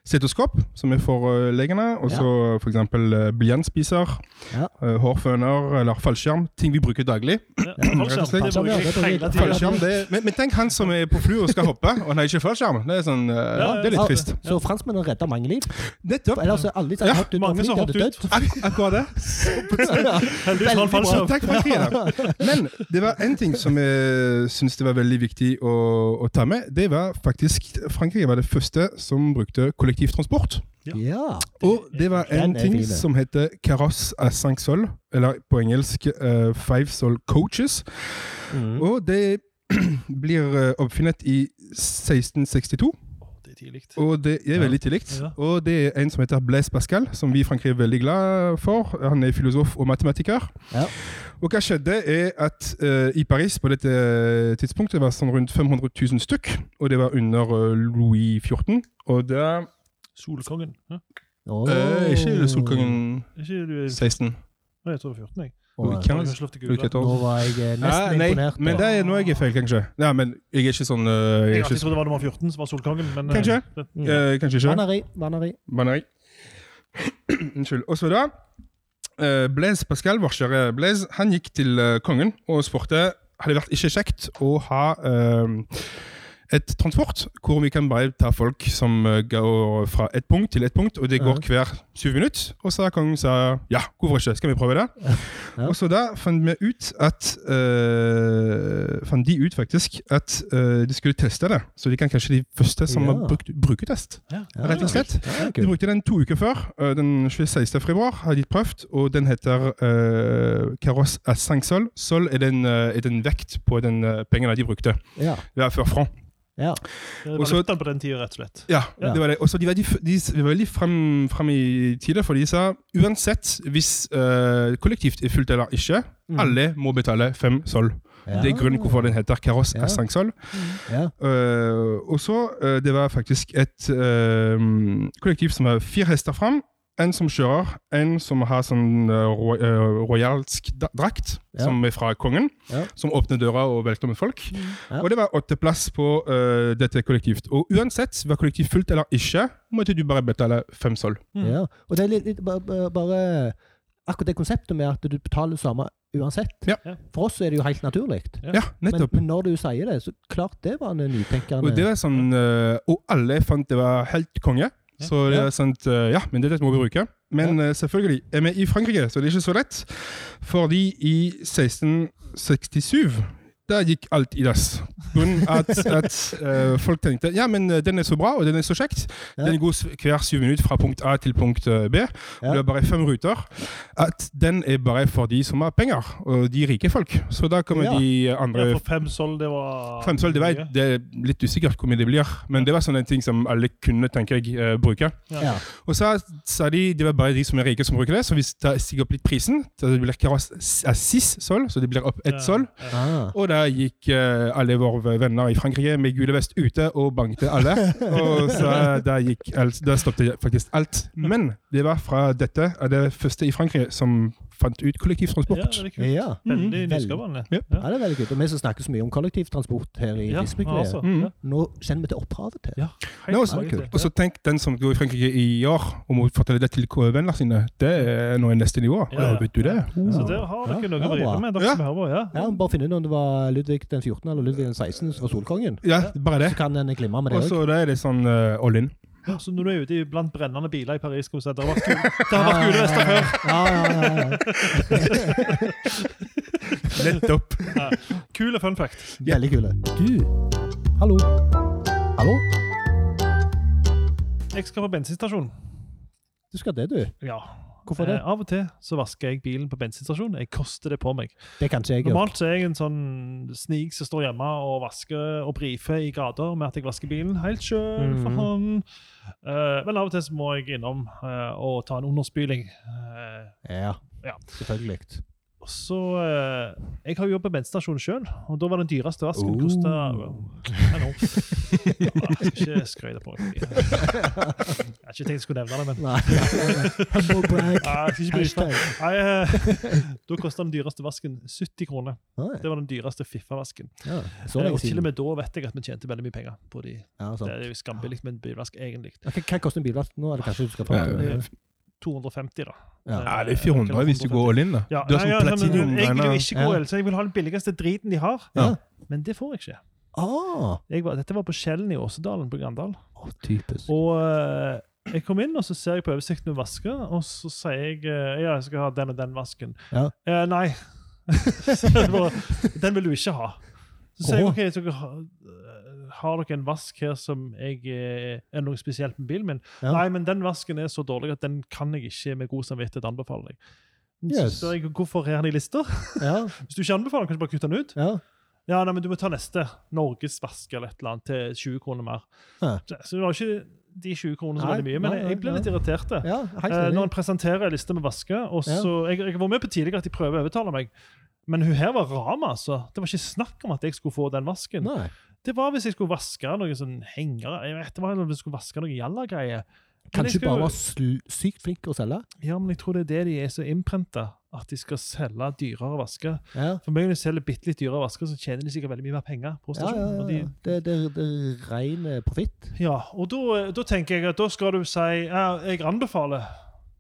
stetoskop, som er for eh, legene. Og så for eksempel uh, blyantspiser, Ja. eh, hårføner eller fallskjerm. Ting vi bruker daglig. Ja, fallskjerm, ja, er, men, men tenk han som er på flu og skal hoppe, og han har ikke fallskjerm. Det er, sånn, eh, Ja, det er litt trist. Så franskmennene redda mange liv. Nettopp. Ellers er alle de Ja, hoppet ut mange som hoppet ut. dødd. Ak akkurat det. Heldigvis har han fallskjerm. Takk, Frankrike. Men det var en ting som jeg syns det var veldig viktig å, å ta med. Det var faktisk Frankrike var det første som brukte kollektivtransport. Ja. Og det var en ting fine. som heter Carrosse à 5 sol, eller på engelsk uh, Five Sol Coaches. Mm. Og det blir eh, oppfunnet i 1662. Å, Det er tidlig. Og det er veldig tidlig. Ja. Og det er en som heter Blaise Pascal, som vi i Frankrike er veldig glad for. Han er filosof og matematiker. Ja. Og hva skjedde, er at uh, i Paris på dette tidspunktet var sånn rundt 500 000 stykk, og det var under uh, Louis 14. Og da Solkongen. Ja? Åh. eh, Ikke Solkongen Er Ikke du 16. Nei, Jeg tror det er 14, jeg. Oh, Jeg kan ikke lov til å google. Nå var jeg nesten Ja, nesten nei, imponert. men det er nå jeg er feil, kanskje. Ja, men jeg er ikke sånn uh, jeg Jeg ikke alltid det var nummer 14 som var Solkongen. Men, eh, Kanskje. det- Mm. eh, Kanskje ikke. Vanneri. Vanneri. Baneri. Unnskyld. Og så da uh, Blaise Pascal, vår kjære Blaise, han gikk til uh, kongen og spurte hadde det vært ikke kjekt å ha eh, et transport hvor vi kan bare ta folk som eh, går fra et punkt til et punkt, og det går hver syv minutter. Og så kongen sa ja, hvorfor ikke, skal vi prøve det? Ja. Og så da fant vi ut at eh, Fant de ut faktisk at eh, de skulle teste det. Så de kan kanskje de første som Ja. har brukt bruketest. Ja. Rett og slett. De brukte den to uker før. øh, Den 26. februar har de prøvd, og den heter Carrosse à 5 sol. Sol er den, øh, er den vekt på den øh, pengene de brukte. Ja. Det er før franc. Ja. Det var så- på den tida, rett og slett. Ja, Ja. det var det. Og så de var, de, de var veldig frem, frem i tide, for de sa uansett hvis uh, kollektivt er fullt eller ikke, Mm. alle må betale fem sol. Ja. Det er grunnen hvorfor den heter Carrosse Ja. à 5 sol. Ja. Uh, og så uh, Det var faktisk et kollektiv som var fire hester fram. En som kjører, en som har sånn ro, uh, rojalsk drakt, Ja. som er fra kongen, Ja. som åpner døra og velkommer folk. Ja. Og det var åtte plass på uh, dette kollektivt. Og uansett var kollektiv fullt eller ikke, måtte du bare betale fem sol. Mm. Ja. Og det er litt, litt bare, akkurat det konseptet med at du betaler det samme uansett. Ja. For oss er det jo helt naturlig. Ja. Men, nettopp. men når du sier det, så klart det var en nytenkende Og det var sånn, og alle fant det var helt konge. Så det er øh, ja, men dette må vi bruke. Men øh, selvfølgelig, er vi i Frankrike, så det er ikke så lett. Fordi i 1667, da gikk alt i dass. Grunnen at, at uh, folk tenkte, ja, men øh, den er så bra, og den er så kjekt. Ja. Den går hver syv minutter fra punkt A til punkt øh, B. Ja. Det er bare fem ruter. At den er bare for de som har penger, og de rike folk. Så da kommer Ja. de andre Ja, for fem sol, det var Femsøl, det, var, det er litt usikkert hvor mye det blir, men det var sånne ting som alle kunne tenker jeg, eh, bruke. Ja. Og så sa de det var bare de som er rike som bruker det, så hvis det stiger opp litt prisen, så det blir kaross av six sol, så det blir opp ett Ja, sol, ja. Ah. Der gikk eh, alle våre venner i Frankrike med gule vest ute og banket alle. Og så der gikk alt, der stoppet faktisk alt. Men det var fra dette er det første i Frankrike som fant ut Ja, kollektivtransport. veldig kult. Ja. Veldig nyskapende. Ja. ja, det er veldig kult. Og vi som snakker så mye om kollektivtransport her i Ja, altså, Mm. nå kjenner vi til opphavet til. Ja, Nå, så-. Og så tenk den som går i Frankrike i år og må fortelle det til vennene sine. Det er nå i neste nivå. Ja, ja. Ja, vet du det? Så der har dere Ja, noe å drive med, dere Ja. som hører på. Ja. Ja, Bare finne ut om det var Ludvig den 14. eller Ludvig den 16. som var solkongen. Ja, bare det. Så kan en glimre med det Og så er det sånn uh, all in. Ja, Så når du er ute blant brennende biler i Paris, skal du si at det har vært gule, det har vært gule vester før. Ja, ja, ja, ja. Nettopp. Ja. Kule fun fact. Veldig kule. Du, hallo. Hallo? Jeg skal på bensinstasjon. Du skal det, du. Ja. Hvorfor det? Eh, av og til så vasker jeg bilen på bensinstasjonen. Jeg koster det på meg. Det kan ikke jeg gjøre. Normalt så er jeg en sånn snik som står hjemme og vasker og brifer i grader med at jeg vasker bilen helt sjøl for Mhm. hånd. Eh, men av og til så må jeg innom eh, og ta en underspyling. Eh, Ja, Ja. selvfølgelig. Så eh, Jeg har jo jobbet på bensinstasjon sjøl, og da var den dyreste vasken Oh. kosta skal ikke skryt på meg. Jeg har ikke tenkt jeg skulle nevne det, men Nei. Eh, Da kosta den dyreste vasken 70 kroner. Nei, Det var den dyreste fiffavasken. Ja, Eh, Og til og med da vet jeg at vi tjente veldig mye penger på de. Ja, Det er jo skambillig med en bilvask, egentlig. Hva, hva koster en bilvask nå? Er det kanskje du skal få til? Ja, 250, da. Ja. Ja, det er 400 hvis du går all in, da. Ja, Du har ja, sånn men platinum. Jeg vil jo ikke gå Ja. så jeg vil ha den billigste driten de har. Ja. Men det får jeg ikke. Ah, Jeg var, dette var på Skjellen i Åsedalen på Grandal. Oh, typisk. Og eh, jeg kom inn, og så ser jeg på oversikten med vasker, og så sier jeg eh, ja, jeg skal ha den og den vasken. Ja. Eh, nei. den vil du ikke ha. Så sier jeg ok, OK, så dere har, dere en vask her som jeg, eh, er noe spesielt med bilen min? Ja. Nei, men den vasken er så dårlig at den kan jeg ikke med god samvittighet anbefale deg. Yes. Så jeg hvorfor er han i lista? Ja, Hvis du ikke anbefaler, den, kan du bare kutte den ut. ja. Ja, nei, men du må ta neste. Norges vask eller et eller annet til 20 kroner mer. Ja. Så det var ikke de 20 kronene så veldig mye, men nei, jeg, jeg ble litt irritert. ja Eh, når han presenterer en liste med vasker, og så, jeg, jeg vært med på tidligere at de prøver å overtale meg, men hun her var ram, altså. Det var ikke snakk om at jeg skulle få den vasken. Nei. Det var hvis jeg skulle vaske noen sånn hengere, jeg vet, det var hvis jeg skulle vaske noen jalla-greier. Kanskje skal bare var sykt flink å selge? Ja, men jeg tror det er det de er så innprenta, at de skal selge dyrere vasker. Ja. For meg når de selger bitte litt dyrere vasker, så tjener de sikkert veldig mye mer penger på Ja, ja, ja, de- Det, det, det er ren eh, profitt. Ja, og da, da tenker jeg at da skal du si ja, jeg anbefaler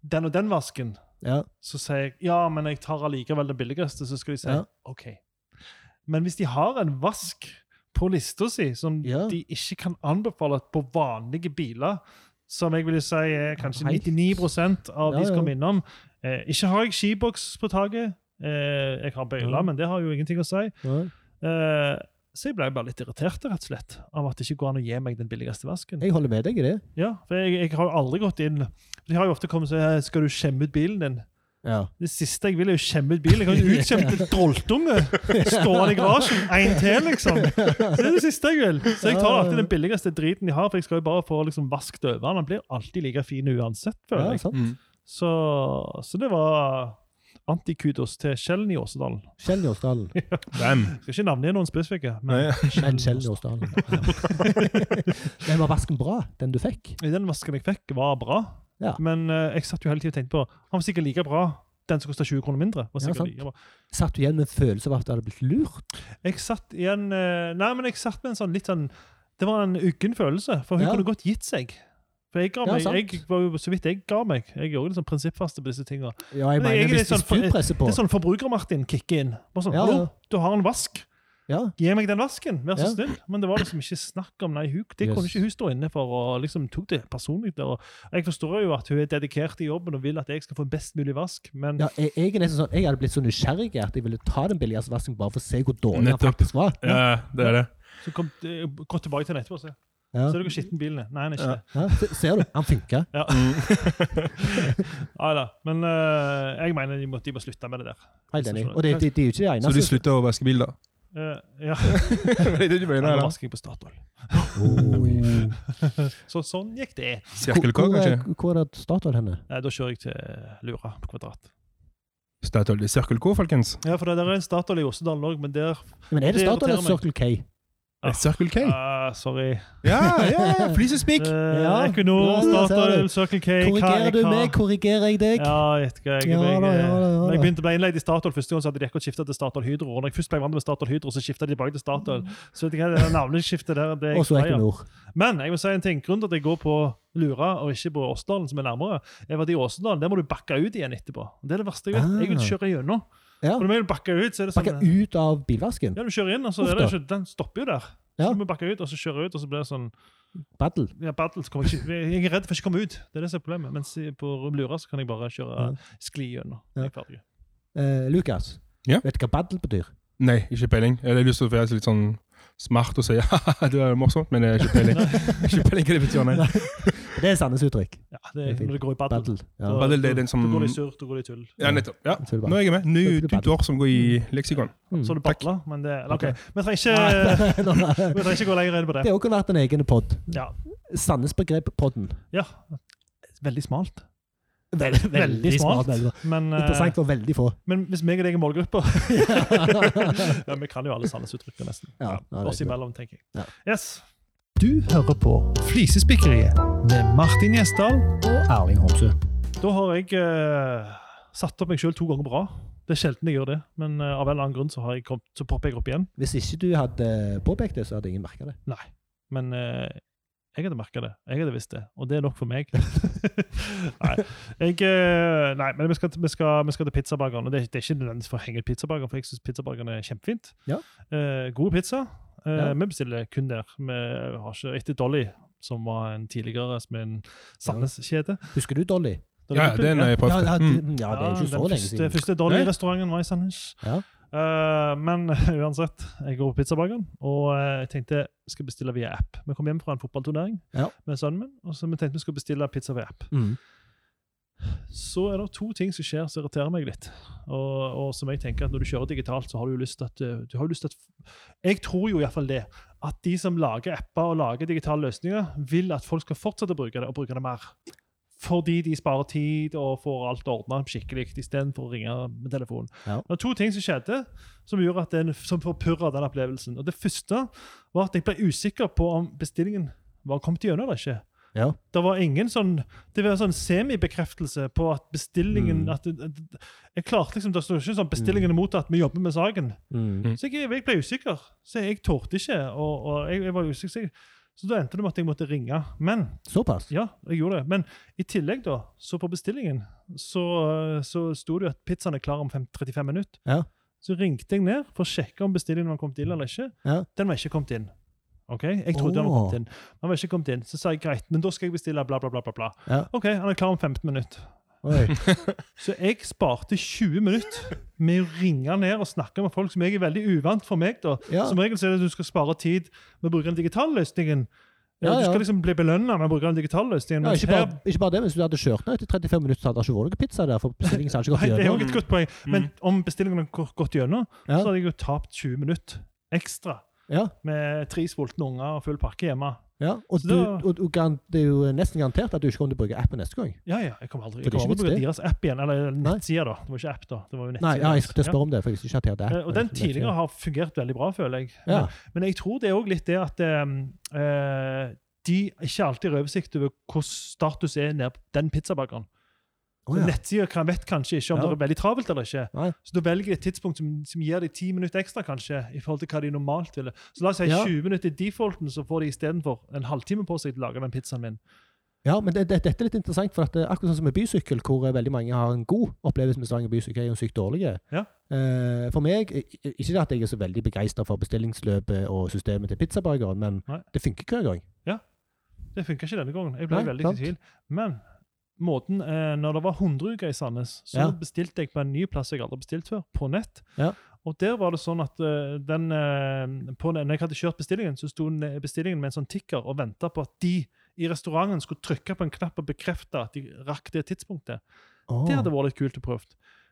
den og den vasken. Ja. Så sier jeg ja, men jeg tar allikevel det billigste. Så skal de si. OK. Men hvis de har en vask på lista si som Ja. de ikke kan anbefale på vanlige biler, som jeg vil si er kanskje 99% av de som kommer innom. eh, Ikke har jeg skiboks på taket. Eh, jeg har bøyler, men det har jo ingenting å si. Eh, så jeg ble bare litt irritert rett og slett, av at det ikke går an å gi meg den billigste vasken. Jeg holder med deg i det. Ja, for jeg, jeg har jo aldri gått inn De har jo ofte kommet og sagt skal du skjemme ut bilen din. Ja. Det siste jeg vil, er jo skjemme ut bilen. Jeg kan jo utskjemme en droltunge stående i garasjen. En til, liksom. Så det er det siste jeg vil. Så jeg tar alltid den billigste driten de har, for jeg skal jo bare få liksom vasket over den. Den blir alltid like fin uansett, føler jeg. Ja, Mm. Så, så det var antikudos til Kjellen i Åsedalen. Kjell Njåsdalen. Bam. Skal ikke navngi noen spesifikke, men. Men Kjell Njåsdalen. Ja. Men var vasken bra, den du fikk? Den vasken jeg fikk, var bra. Ja. Men eh, jeg satt jo hele tiden og tenkte på Han var sikkert like bra. Den som kosta 20 kroner mindre. var Ja, sikkert sant. like bra. Satt du igjen med en følelse av at du hadde blitt lurt? Jeg satt igjen eh, Nei, men jeg satt med en sånn litt sånn Det var en uggen følelse, for hun Ja. kunne godt gitt seg. For jeg, ga Ja, meg, sant. jeg var jo så vidt jeg ga meg. Jeg er jo litt sånn prinsippfaste på disse tinga. Ja, jeg Men mener jeg er hvis, litt sånn hvis du presser på Det er sånn Forbruker-Martin kicker inn. Bare sånn, Ja, ja. Hallo, du har en vask. Ja, Gi meg den vasken, vær så Ja. snill. Men det var liksom ikke snakk om nei, hun, det Yes. kunne ikke hun stå inne for. og liksom tok det personlig. der, og Jeg forstår jo at hun er dedikert i jobben og vil at jeg skal få en best mulig vask, men ja jeg, jeg, er nesten sånn, jeg hadde blitt så nysgjerrig at jeg ville ta den billigste vasken bare for å se hvor dårlig den faktisk var. Ja, det er det. så kom, eh, gå tilbake til den etterpå og se. Ja. Ser du hvor skitten bilen er? Nei, han er ikke Ja. det. Ja, ser du? Han funker. Ja. ja da. Men uh, jeg mener de må, de må slutte med det der. Helt enig. Og det, de, de, er jo ikke det Så du slutter å vaske bil, da? Eh, ja. det du mener, Eller eller? vasking på Statoil. Så sånn gikk det. Hvor, hvor, er- kanskje? hvor er det Statoil henne? Nei, da kjører jeg til Lura på Kvadrat. Statoil. i Circle K, folkens. Ja, for det der er en Statoil i Ossedalen òg, men der Men er det Statoil eller. Circle K? Circle K. Ah, Sorry. Ja, ja, ja. Flisespikk. Uh, Ja, Equinor, Statoil. Circle K Korrigerer du meg, korrigerer jeg deg? Ja, jeg. Jeg, Ja jeg, da, ja da, ja jeg begynte begynte ble innleid i Statoil første gang, så hadde de akkurat skifta til Statoil Hydro. Og når jeg først ble vant med Statoil Hydro, så skifta de tilbake til Statoil. Så vet jeg hva, det navneskiftet der, det er Og så jeg lei av. Equinor. Men jeg må si en ting. grunnen til at jeg går på Lura og ikke på Åsdalen, som er nærmere, er at i Åsdalen der må du bakke ut igjen etterpå. Det er det verste jeg vet. Ah. Jeg vil kjøre gjennom. Ja. For når vi bakker ut, så er det sånn Bakke ut av bilvasken. Ja, du kjører inn, og så er det ikke, den stopper jo der. Ja. Så du må bakke ut, og så kjøre ut, og så blir det sånn Battle. ja, battle, så kommer jeg, ikke, jeg er redd for ikke å komme ut. Det er det som er problemet. Mens i- på Lura så kan jeg bare kjøre Ja. skli gjennom. Ja. Jeg er ferdig. Eh, Lukas, Ja? vet du hva battle betyr? Nei, ikke peiling. Jeg har lyst til å være litt sånn smart å si ja, det er morsomt, men jeg har ikke peiling. ikke peiling hva det betyr, nei. Det er Sandnes uttrykk. Ja, det er når det går i battle. Battle. Ja. Da- Battle, det er den som- Da går det i surr, da går det i tull. Ja, nettopp. Ja. Nå er jeg med. Nytt ord som går i leksikon. Mm. Så du battler, men det eller, okay. Ok. Vi trenger ikke, vi trenger ikke gå lenger inn på det. Det har også vært en egen pod. Ja. Sandnes-begrep-podden. ja. Veldig smalt. Veldig, veldig smart. Bra. Men, eh, Interessant for veldig få. men hvis meg og deg er målgruppa ja, Vi kan jo alle Sandnes-uttrykker, nesten. Ja, ja, Oss imellom, tenker jeg. Ja. Yes. Du hører på Flisespikkeriet med Martin Gjesdal. Og Erling Homsø. Da har jeg uh, satt opp meg sjøl to ganger bra. Det er sjelden jeg gjør det, men uh, av en eller annen grunn så, har jeg kommet, så popper jeg opp igjen. Hvis ikke du hadde påpekt det, så hadde ingen merka det. Nei, Men eh, jeg hadde merka det. Jeg hadde visst det, og det er nok for meg. nei, jeg, eh, nei, men vi skal, vi skal, vi skal til pizzabakeren. og Det, det er ikke nødvendigvis for å henge ut pizzabakeren, for jeg syns pizzabakeren er kjempefint. Ja. Eh, gode pizza. Eh, Ja. Vi bestiller kun der. Vi har ikke etter Dolly, som var en tidligere som er en Sandnes-kjede. Husker du Dolly? Dolly Ja, den har jeg Ja, prøvd. ja, Mm. det, ja, det er ikke så lenge siden. Den første Dolly-restauranten var i Sandnes. Ja. Eh, men uansett, jeg går på pizzabakeren, og eh, jeg tenkte jeg skal bestille via app. Vi kom hjem fra en fotballturnering Ja. med sønnen min, og så vi tenkte vi skulle bestille pizza via app. Mm. Så er det to ting som skjer som irriterer meg litt. Og, og som jeg tenker at Når du kjører digitalt, så har du lyst til at eh, du har lyst til at Jeg tror jo iallfall det. At de som lager apper og lager digitale løsninger, vil at folk skal fortsette å bruke det, og bruke det mer. Fordi de sparer tid og får alt ordna skikkelig, istedenfor å ringe med telefonen. Ja. Det var to ting som skjedde som gjorde at den, som forpurra den opplevelsen. Og Det første var at jeg ble usikker på om bestillingen var kommet gjennom eller ikke. Ja. Det var ingen sånn Det var sånn semibekreftelse på at bestillingen Mm. at Jeg klarte liksom Det står ikke sånn bestillingen er mottatt, vi jobber med saken. Mm. Så jeg, jeg ble usikker. Så jeg torde ikke. Og, og jeg, jeg var usikker. Så, da endte det med at jeg måtte ringe. Men Såpass? ja, jeg gjorde det. Men i tillegg, da, så på bestillingen, så, så sto det jo at pizzaen er klar om 5, 35 minutter. Ja. Så ringte jeg ned for å sjekke om bestillingen var kommet inn eller ikke. Ja. Den var ikke kommet inn. Ok, Jeg trodde den var kommet inn. Den var ikke kommet inn. Så sa jeg greit, men da skal jeg bestille bla, bla, bla. bla, bla. Ja. Ok, han er klar om 15 minutter. Oi. Så jeg sparte 20 minutter med å ringe ned og snakke med folk som jeg er veldig uvant for meg. da. Ja. Som regel så er det at du skal spare tid med å bruke den digitale løsningen. Ja, Ja, Du skal liksom bli belønna med å bruke den digitale løsningen. Ja, ikke, bare, ikke bare det, men hvis du hadde kjørt ned etter 35 minutter, så hadde det ikke vært noe pizza der. For bestillingen hadde ikke Nei, gått det er jo gjennom. et godt poeng. Men om bestillingen hadde gått gjennom, Ja. så hadde jeg jo tapt 20 minutter ekstra Ja, med tre sultne unger og full pakke hjemme. Ja. Og, du, da- og, og det er jo nesten garantert at du ikke kommer til å bruke appen neste gang. Ja, ja. Jeg kommer aldri jeg er kommer aldri til å bruke deres app igjen. Eller nettsider, da. Det var ikke app, da. Det var jo Nei, ja, jeg skulle spørre om det, for jeg visste ikke at det hadde app. Eh, Og den tidligere har fungert veldig bra, føler jeg. Ja. Men, jeg tror det er òg litt det at eh, de ikke alltid har oversikt over hvordan status er nede på den pizzabakeren. Så ja. Nettsida vet kanskje ikke om Ja. det er veldig travelt eller ikke. Nei. Så da velger de et tidspunkt som, som gir de ti minutter ekstra, kanskje, i forhold til hva de normalt ville. Så la oss si Ja. 20 minutter i defaulten, så får de istedenfor en halvtime på seg til å lage den pizzaen min. Ja, men det, det, dette er litt interessant, for at det, er akkurat sånn som med bysykkel, hvor eh, veldig mange har en god opplevelse med Stavanger bysykkel, er jo sykt dårlige. Ja. Eh, for meg, ikke det at jeg er så veldig begeistra for bestillingsløpet og systemet til pizzabakeren, men Nei. det funker hver gang. Ja, Det funka ikke denne gangen. Jeg ble Nei, veldig i tvil. Men måten, eh, når det var 100 uker i Sandnes, så Ja. bestilte jeg på en ny plass jeg aldri har bestilt før, på nett. Ja. Og der var det sånn at uh, den, uh, på, når jeg hadde kjørt bestillingen, så sto bestillingen med en sånn tikker og venta på at de i restauranten skulle trykke på en knapp og bekrefte at de rakk det tidspunktet. Oh. Det hadde vært litt kult å prøve.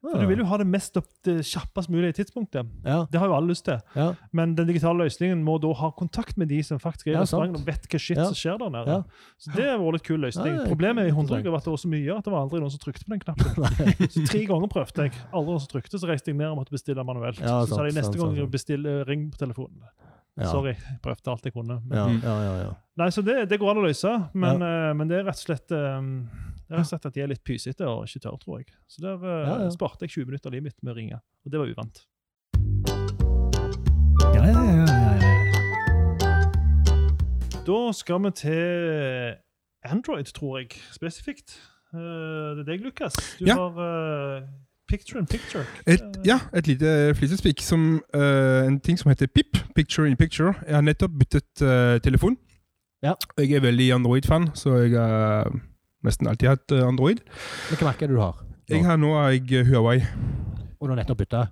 For Du vil jo ha det mest opp det kjappest mulige tidspunktet. Ja, Det har jo alle lyst til. ja, Men den digitale løsningen må da ha kontakt med de som faktisk er i Ja, restauranten og vet hva shit som skjer der nede. Så Det har vært litt kul løsning. Er Problemet i håndtrykket var at det var så mye at det var aldri noen som trykte på den knappen. Så Tre ganger prøvde jeg. Aldri noen som trykte, så reiste jeg ned og måtte bestille manuelt. Så sa de neste gang sant. bestill, eh, ring på telefonen. Ja. Sorry, jeg prøvde alt jeg kunne. Men, Ja, ja, ja, ja. Nei, så det, det går an å løse, men, uh, men det er rett og slett um, det er rett og slett at de er litt pysete og ikke tør, tror jeg. Så der uh, Ja, ja. sparte jeg 20 minutter av livet mitt med å ringe, og det var uvant. Ja, ja, ja, ja, ja. Da skal vi til Android, tror jeg, spesifikt. Uh, det er deg, Lukas. Du Ja. har eh, Picture in Picture. Et, ja, et lite flisespikk som eh, en ting som heter PIP, Picture in Picture. Jeg har nettopp byttet uh, telefon. Ja. Jeg er veldig Android-fan, så jeg har nesten alltid hatt eh, Android. Hvilke Hva merke er det du har? nå? Jeg har nå har jeg Huawei. Og du har nettopp bytta?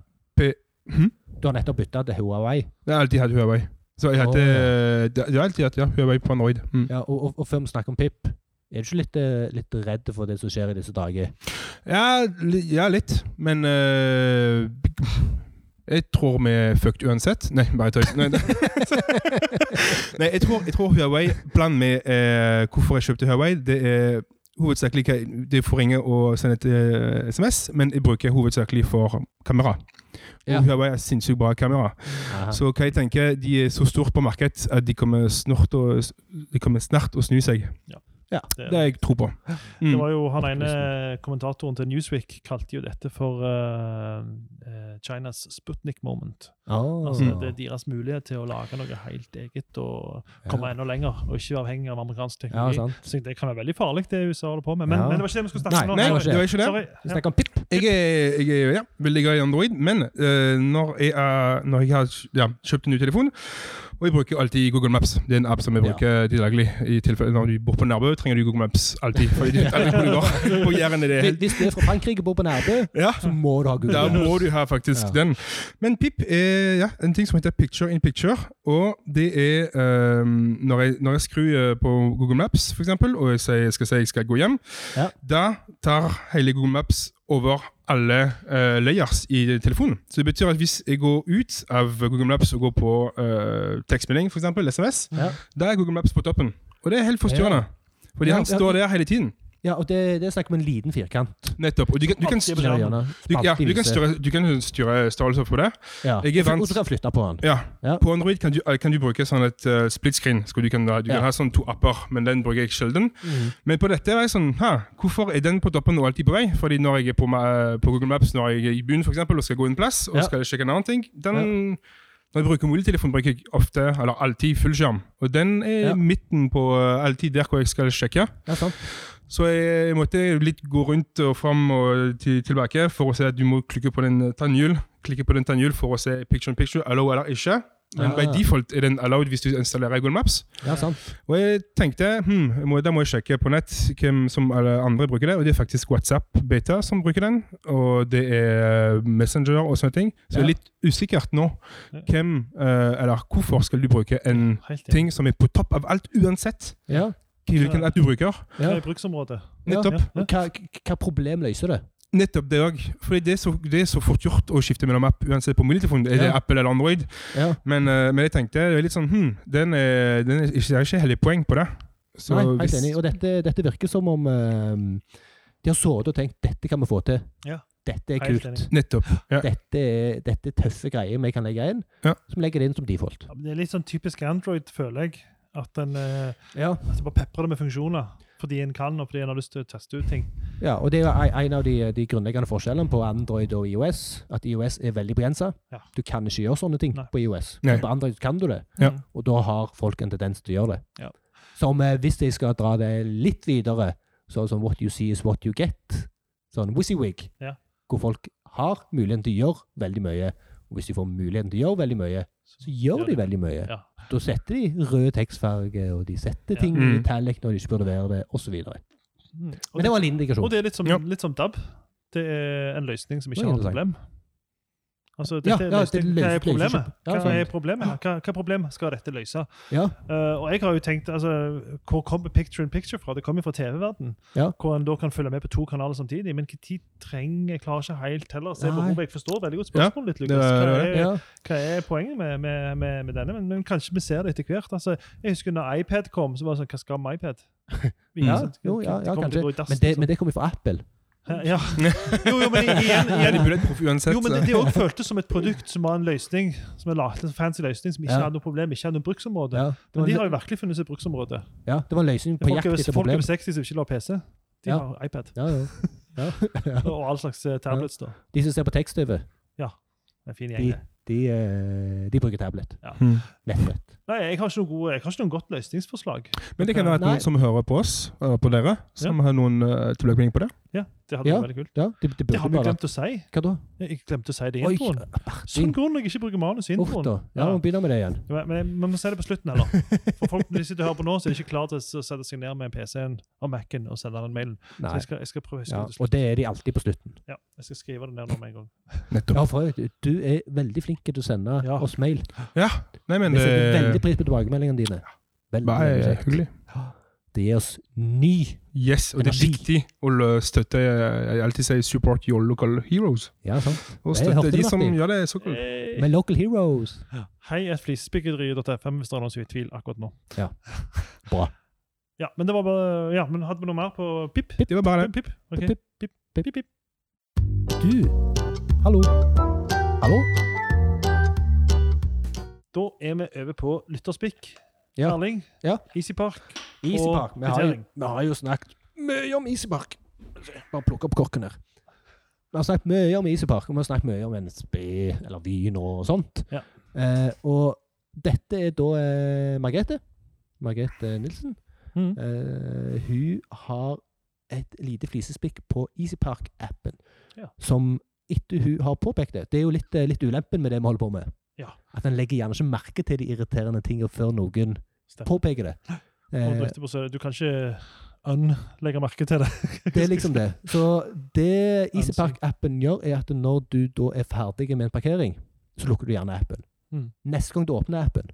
Hm? Du har nettopp bytta til Huawei? Jeg har alltid hatt Huawei. Så jeg, hadde, oh. det- har alltid hatt ja, Huawei på Android. Mm. Ja, og, og, og før vi snakker om Pip, er du ikke litt, eh, litt redd for det som skjer i disse dager? Ja, ja, litt. Men uh, jeg tror vi er fucked uansett. Nei, bare tøys. Nei, Nei jeg, tror, jeg tror Huawei Bland med uh, hvorfor jeg kjøpte Huawei, det er hovedsakelig Det er å ringe og sende et uh, SMS, men jeg bruker hovedsakelig for kamera. Og Ja. Huawei er sinnssykt bra kamera. Aha. Så hva jeg tenker, de er så stort på markedet at de kommer snart å, de kommer snart å snu seg. Det, Det har jeg tro på. Mm. det var jo Han ene kommentatoren til Newsweek kalte jo dette for eh, eh, Chinas Sputnik moment. Oh. Altså. Det er deres mulighet til å lage noe helt eget og komme enda lenger, og ikke være avhengig av amerikansk teknologi. Ja, Så det kan være veldig farlig, det USA holder på med. Men, Ja. men det var ikke det vi skulle snakke om nå. Nei, det var ikke det. Sorry. Vi snakker om Pip. Jeg er, jeg er ja, veldig glad i Android, men uh, når, jeg uh, når jeg har ja, kjøpt en ny telefon Og vi bruker alltid Google Maps. Det er en app som vi bruker til daglig. I tilfelle Når du bor på Nærbø, trenger du Google Maps alltid. For du aldri hvor du går. På Jæren er det helt Hvis du er fra Frankrike og bor på Nærbø, ja. så må du ha Google Maps. Da må du ha faktisk den. Men PIP er ja, en ting som heter Picture in Picture. Og det er eh, når, jeg, når jeg skrur eh, på Google Maps, for eksempel, og jeg sier, jeg skal si jeg skal gå hjem, da tar hele Google Maps over alle uh, layers i telefonen. Så det betyr at hvis jeg går ut av Google Maps og går på uh, tekstmelding, f.eks. SMS, Ja. da er Google Maps på toppen. Og det er helt forstyrrende. Fordi Ja, han ja. står der hele tiden. Ja, og det, det er snakk om en liten firkant. Nettopp. Og du kan, du kan, gjerne. du, ja, du kan, styre, du kan styre størrelser på det. Ja. Jeg er vant- Og du kan flytte på den. Ja. Ja. På Android kan du, kan du bruke sånn et uh, split screen. Du kan, kan Ja. ha sånn to apper, men den bruker jeg sjelden. Mm. Men på dette er jeg sånn ha, hvorfor er den på toppen og alltid på vei? Fordi når jeg er på, uh, på Google Maps når jeg er i byen for eksempel, og skal gå en plass og skal sjekke en annen ting den, Når jeg bruker mobiltelefon, bruker jeg ofte, eller alltid fullskjerm. Og den er Ja. midten på alltid der hvor jeg skal sjekke. Ja, sant. Så jeg, måtte litt gå rundt og fram og til, tilbake for å se at du må klikke på den tannhjul. Klikke på den tannhjul for å se picture in picture, allow eller ikke. Men Ja. by default er den allowed hvis du installerer Google Maps. Ja, sant. Og jeg tenkte hmm, må, da må jeg sjekke på nett hvem som alle andre bruker det. Og det er faktisk WhatsApp Beta som bruker den. Og det er Messenger og sånne ting. Så det er litt usikkert nå hvem, eh, eller hvorfor skal du bruke en ting som er på topp av alt uansett Ja. Hvilken app du bruker. Hva ja. er bruksområdet? Nettopp. Ja. Hva, hva problem løser det? Nettopp det òg. Fordi det er, så, det er så fort gjort å skifte mellom app uansett på mobiltelefon. Er det Ja. Apple eller Android? Ja. Men, eh, men jeg tenkte det er litt sånn hm, den er, den er ikke, ikke heller poeng på det. Så Nei, helt enig. Og dette, dette virker som om eh, de har sittet og tenkt dette kan vi få til. Ja. Dette er kult. Nettopp. Ja. Dette er, dette er tøffe greier vi kan legge inn, Ja. som legger det inn som default. Ja, det er litt sånn typisk Android, føler jeg. At en eh, Ja. altså bare peprer det med funksjoner. Fordi en kan, og fordi en har lyst til å teste ut ting. Ja, og det er jo en- av de, de grunnleggende forskjellene på Android og IOS. At IOS er veldig begrensa. Ja. Du kan ikke gjøre sånne ting Nei. på IOS. Nei. På Android kan du det, Ja. Og da har folk en tendens til å gjøre det. Ja. Som eh, hvis jeg skal dra det litt videre, sånn som What you see is what you get. Sånn WYSIWYG. Ja. Hvor folk har muligheten til å gjøre veldig mye. Og hvis de får muligheten til å gjøre veldig mye, så gjør de veldig mye. Ja. Da setter de rød tekstfarge, og de setter Ja. ting Mm. i tallek når de ikke burde være det, osv. Mm. Men det var en indikasjon. og det er litt som, Ja. litt som DAB. Det er en løsning som ikke har problem. Altså, dette ja, ja, det Hva er problemet? ja, Hva er problemet? her? Hva, hva problem skal dette løse? Ja. Eh, og jeg har jo tenkt, altså, Hvor kommer picture in picture fra? Det kommer jo fra TV-verden. Ja. Hvor en da kan følge med på to kanaler samtidig. Men når trenger Jeg klarer ikke helt heller å se behovet. Jeg forstår veldig godt Ja, spørsmålet ditt, Lukas. Hva er, hva er poenget med, med, med, med denne? Men, men kanskje vi ser det etter hvert. Altså, jeg husker når iPad kom, så var det sånn Hva skal med iPad? Vi- Ja, jo, ja, ja kanskje. Men det, liksom. men det kommer fra Apple. Ja. Jo, jo, men igjen, Ja, de igjen jo, men det, det også føltes som et produkt som var en løsning, som er lagt, en fancy løsning, som ikke Ja. hadde noe problem, ikke hadde noe bruksområde. Ja, Men de har jo virkelig funnet seg bruksområde. ja, det var en løsning på Folk jakt etter folk problem. over 60 som ikke lar PC, de Ja. har iPad. Ja, ja. Ja. Og all slags eh, tablets. da. De som ser på tekst-TV, En fin gjeng. det. de, eh, de bruker tablet. ja, Nettbrett. Nei, jeg har ikke noen gode, jeg har ikke noen godt løsningsforslag. Men det kan være at Nei. noen som hører på oss, på dere, som har noen uh, tilbakemeldinger på det. Ja, Det hadde Ja. vært veldig kult. Ja, det, det, Det har vi bare glemt å si. Hva da? Jeg glemte å si det i introen. Sånn grunn jeg ikke bruker manus i introen. Ja, Ja, vi må begynne med det igjen. Men men vi må si det på slutten heller. For folk de sitter og hører på nå, så er de ikke klare til å sette seg ned med PC-en og Mac-en og sende den mailen. Så jeg skal, jeg skal prøve å huske Ja, det til og det er de alltid på slutten. Ja, jeg skal skrive det ned nå med en gang. Nettopp. Ja, for du er veldig flink til å sende Ja. oss mail. Ja, nei, men Vi setter veldig pris på tilbakemeldingene dine. Veldig, bare veldig hyggelig. Det gir oss ny Yes, og det er viktig å støtte Jeg alltid sier 'support your local heroes'. Ja, sant. Og støtte de som gjør det så kult. Hey. Med Local Heroes. Hei, et flisespikkeri.fm hvis det er noen som er i tvil akkurat nå. Ja. Bra. Ja, men det var bare Ja, men hadde vi noe mer på pip? Det var bare det. Pip. Pip, Pip, pip. pip, pip. Du, hallo. Hallo? Da er vi over på lytterspikk. Ja. Erling. Ja. Easy Park. Easy Og Park. Vi har, vi har jo snakket mye om Easy Park. Bare plukke opp korken her. Vi har snakket mye om Easy Park, og vi har snakket mye om NSB eller Vyn og sånt. Ja. Eh, og dette er da eh, Margrethe. Margrethe Nilsen. Mm. Eh, hun har et lite flisespikk på Easy Park-appen, Ja. som etter hun har påpekt det Det er jo litt, eh, litt ulempen med det vi holder på med. At en legger gjerne ikke merke til de irriterende tingene før noen Stemmer. påpeker det. Eh, Du kan ikke unlegge merke til det. det er liksom det. Så det. EasyPark-appen gjør, er at når du da er ferdig med en parkering, så lukker du gjerne appen. Mm. Neste gang du åpner appen,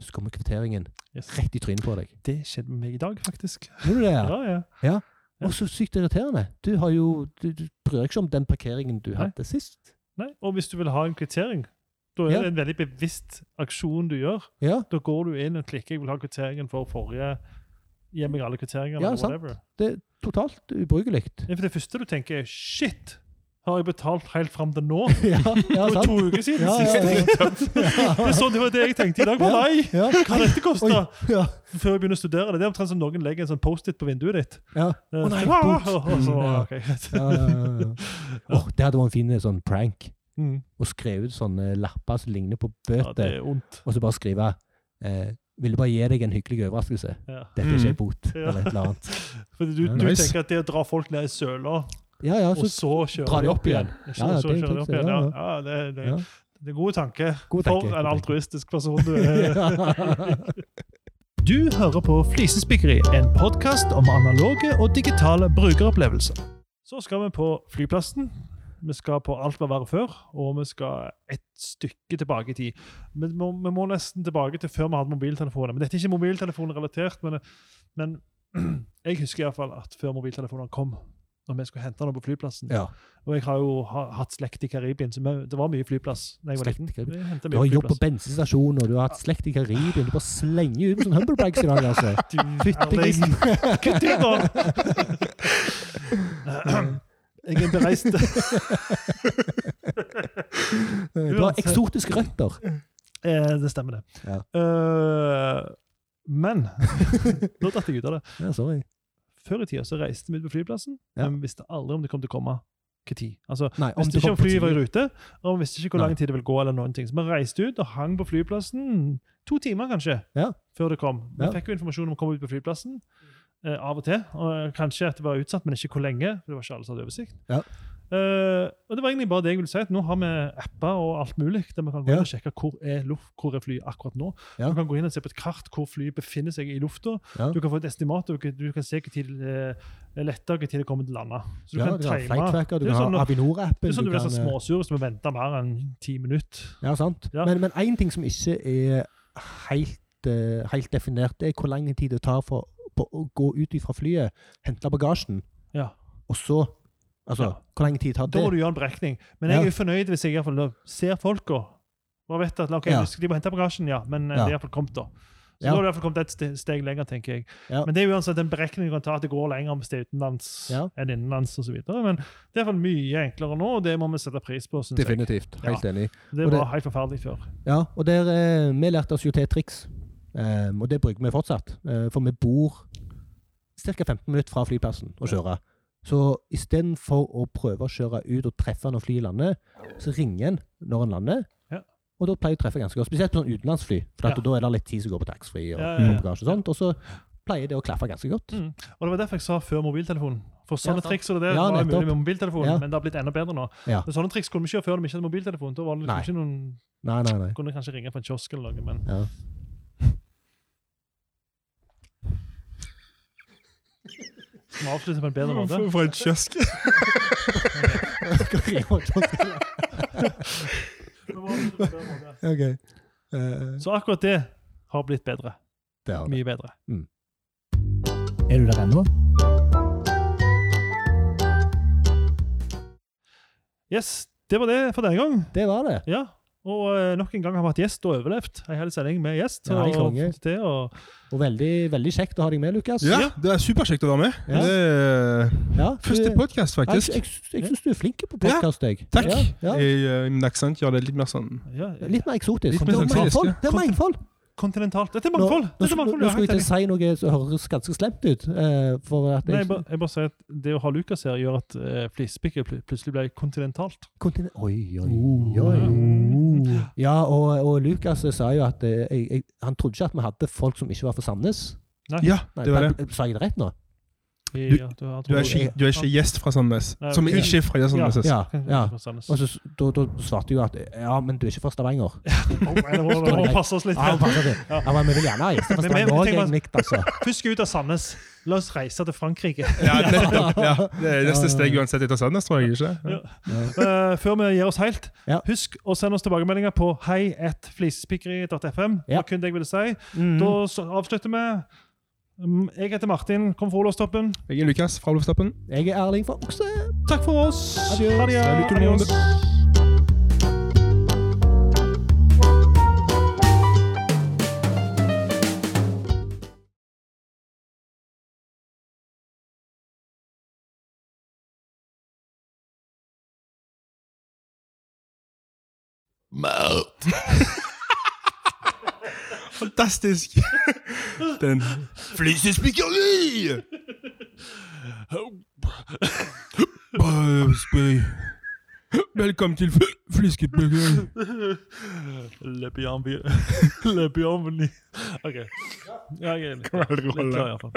så kommer kvitteringen Yes. rett i trynet på deg. Det skjedde med meg i dag, faktisk. Gjør du det? Ja, ja. Ja. Og så sykt irriterende. Du har jo Du, du bryr deg ikke om den parkeringen du Nei. hadde sist. Nei, Og hvis du vil ha en kvittering, da er det en veldig bevisst aksjon du gjør. Ja, Da går du inn og klikker 'jeg vil ha kvitteringen for forrige'. Gi meg alle kvitteringene. Ja, sant. whatever. det er totalt ubrukelig. Ja, for det første du tenker, er 'shit'. Har jeg betalt helt fram til nå? ja, ja, Det var to uker siden Ja, ja, ja. Det, er sånn, det var det jeg tenkte i dag. Bare nei! Ja, Hva dette kosta? Ja, Før jeg begynner å studere det. Det er omtrent som noen legger en sånn Post-It på vinduet ditt. ja. Eh, Å nei, og så, Ja. ja, ja, ja, ja. Det hadde vært en fin sånn prank. Mm. Og skrive ut sånne lapper som ligner på bøter, er og så bare skrive eh, Ville bare gi deg en hyggelig overraskelse. Ja. Dette er ikke Mm. en bot, Ja. eller et eller annet. Fordi du, Ja, du nice. tenker at det å dra folk ned i søla, Ja, ja, og så kjøre de opp igjen. Ja, ja, det ja, Ja, ja. ja, det, det, er gode tanke. God For en altruistisk person du er. Du hører på Flisespikkeri, en podkast om analoge og digitale brukeropplevelser. Så skal vi på flyplassen. Vi skal på alt hva verre før, og vi skal et stykke tilbake i tid. Vi må, vi må nesten tilbake til før vi hadde mobiltelefoner. Men dette er ikke mobiltelefonrelatert, men, men jeg husker iallfall at før mobiltelefonene kom, når vi skulle hente noe på flyplassen Ja. Og jeg har jo ha, hatt slekt i Karibien, så det var mye flyplass. da jeg var liten. Du har jobb på bensinstasjon, og du har hatt slekt i Karibien. Du bare slenger ut med sånne humblebags i dag, altså. Du, Fytti Erling, grisen. Kutt ut, da! Jeg er bereist Du har eksotiske røtter. eh, Det stemmer, det. Ja. Uh, men Nå datt jeg ut av det. Ja, sorry. Før i tida så reiste vi ut på flyplassen, Ja. men vi visste aldri om det kom til å komme hva tid. Altså, Nei, vi visste ikke om flyet var i rute, og vi visste ikke hvor lang tid det ville gå. eller noen ting. Så vi reiste ut og hang på flyplassen to timer kanskje, Ja. før det kom. Vi fikk jo informasjon om å komme ut på flyplassen eh, av og til. og Kanskje at det var utsatt, men ikke hvor lenge. for det var ikke alle som hadde oversikt. Ja. Eh, og det var egentlig bare det jeg ville si. at Nå har vi apper og alt mulig der vi kan gå inn og sjekke hvor er, luft, hvor er flyet akkurat nå. Du kan gå inn og se på et kart hvor flyet befinner seg i lufta. Du kan få et estimat, og du kan, se hvor tid det eh, letter, hvor tid det kommer til å lande. Så du kan du time- tracker, du Det er sånn ha når- Avinor-appen. Det er sånn du blir kan, så eh, småsur du må vente mer enn ti minutter. Ja, sant. Men, én ting som ikke er helt, eh, helt definert, det er hvor lang tid det tar for på å gå ut fra flyet, hente bagasjen, Ja. og så Altså, Ja. hvor lang tid tar Da må du gjøre en berekning. Men jeg er jo fornøyd hvis jeg i hvert fall ser folka. Og vet at okay, de må hente bagasjen, ja, men eh, det er i hvert fall kommet, da. Så Ja. da har du iallfall kommet et steg lenger, tenker jeg. Ja. Men det er jo uansett en berekning du kan ta at det går lenger hvis det er utenlands Ja. enn innenlands osv. Men det er iallfall mye enklere nå, og det må vi sette pris på. Synes jeg. Definitivt. Helt enig. Det Og det- var helt forferdelig før. Ja, og der, eh, vi lærte oss jo til et triks, eh, og det bruker vi fortsatt. Uh, for vi bor ca. 15 minutter fra flyplassen og kjører. Så istedenfor å prøve å kjøre ut og treffe når flyet lander, så ringer en når en lander. Ja. Og da pleier jeg å treffe ganske godt. Spesielt på sånn utenlandsfly, for at Ja. da er det litt tid som går på taxfree og Ja, ja, ja. og sånt. Og så pleier det å klaffe ganske godt. Mm. Og det var derfor jeg sa før mobiltelefonen. For sånne Ja, triks og det det Ja, var mulig med mobiltelefonen, Ja. men det har blitt enda bedre nå. Ja. Men sånne triks kunne vi ikke gjøre før vi ikke hadde mobiltelefon. Da var det liksom Nei. ikke noen Nei, nei, nei. kunne kanskje ringe på en kiosk eller noe, men Vi avslutter på en bedre måte. For, for en kiosk. okay. uh, Så akkurat det har blitt bedre. det har det. Mye bedre. Er du der ennå? Yes, det var det for denne gang. Det var det. Ja. Og eh, nok en gang har vi hatt gjest og overlevd. En hel sending med gjest. Ja, og til, og Og veldig, veldig kjekt å ha deg med, Lukas. Ja, det er superkjekt å være med. Ja. Det er Ja, første du- podkast, faktisk. jeg, jeg syns du er flink på podkast, jeg. Takk. Ja, ja. Uh, min aksent gjør det litt mer sånn ja, Litt mer eksotisk. Litt det er mangfold. ja. Det er mangfold. kontinentalt. Dette er Nå, mangfold! nå, Dette er nå, mangfold, nå ja, skulle jeg til si noe som høres ganske slemt ut. eh, for at Nei, jeg, jeg bare, jeg bare sier at det å ha Lukas her gjør at uh, flisespikket plutselig ble kontinentalt. Kontine- Oi, oi, Uh. oi. Ja, og, og Lukas sa jo at eh, jeg, jeg, han trodde ikke at vi hadde folk som ikke var fra Sandnes. Ja, Nei, det var det. bare- Sa jeg det rett nå? Du, Du er ikke, du er ikke gjest fra Sandnes, Nei, som er ikke er fra Sandnes. Ja, ja. Og så da, da svarte jo at ja, men du er ikke fra Stavanger. Det må, må passe oss litt. Ja. Ja. ja, men vi vil gjerne ha gjester fra Men- men- Stavanger òg, egentlig. Altså. Først ut av Sandnes. La oss reise til Frankrike. Ja, nettopp. Ja. Det er neste steg uansett etter Sandnes, tror jeg ikke. Ja. Uh, før vi gir oss helt, Ja. husk å sende oss tilbakemeldinger på hei1flisespikkeri.fm. Ja. var kun jeg ville si. Mm. Da avslutter vi. Jeg heter Martin, kom fra Olavstoppen. Jeg er Lukas fra Olofstoppen. Jeg er Erling fra Okse. Takk for oss. Adios. Ha det. Salut tout le monde. Adios. Fantastisk! Den Flisespikkeri! Velkommen til Flisespikkeri. Le bienvenue. Le bienvenue. OK. Ja, jeg er litt, litt klar, iallfall.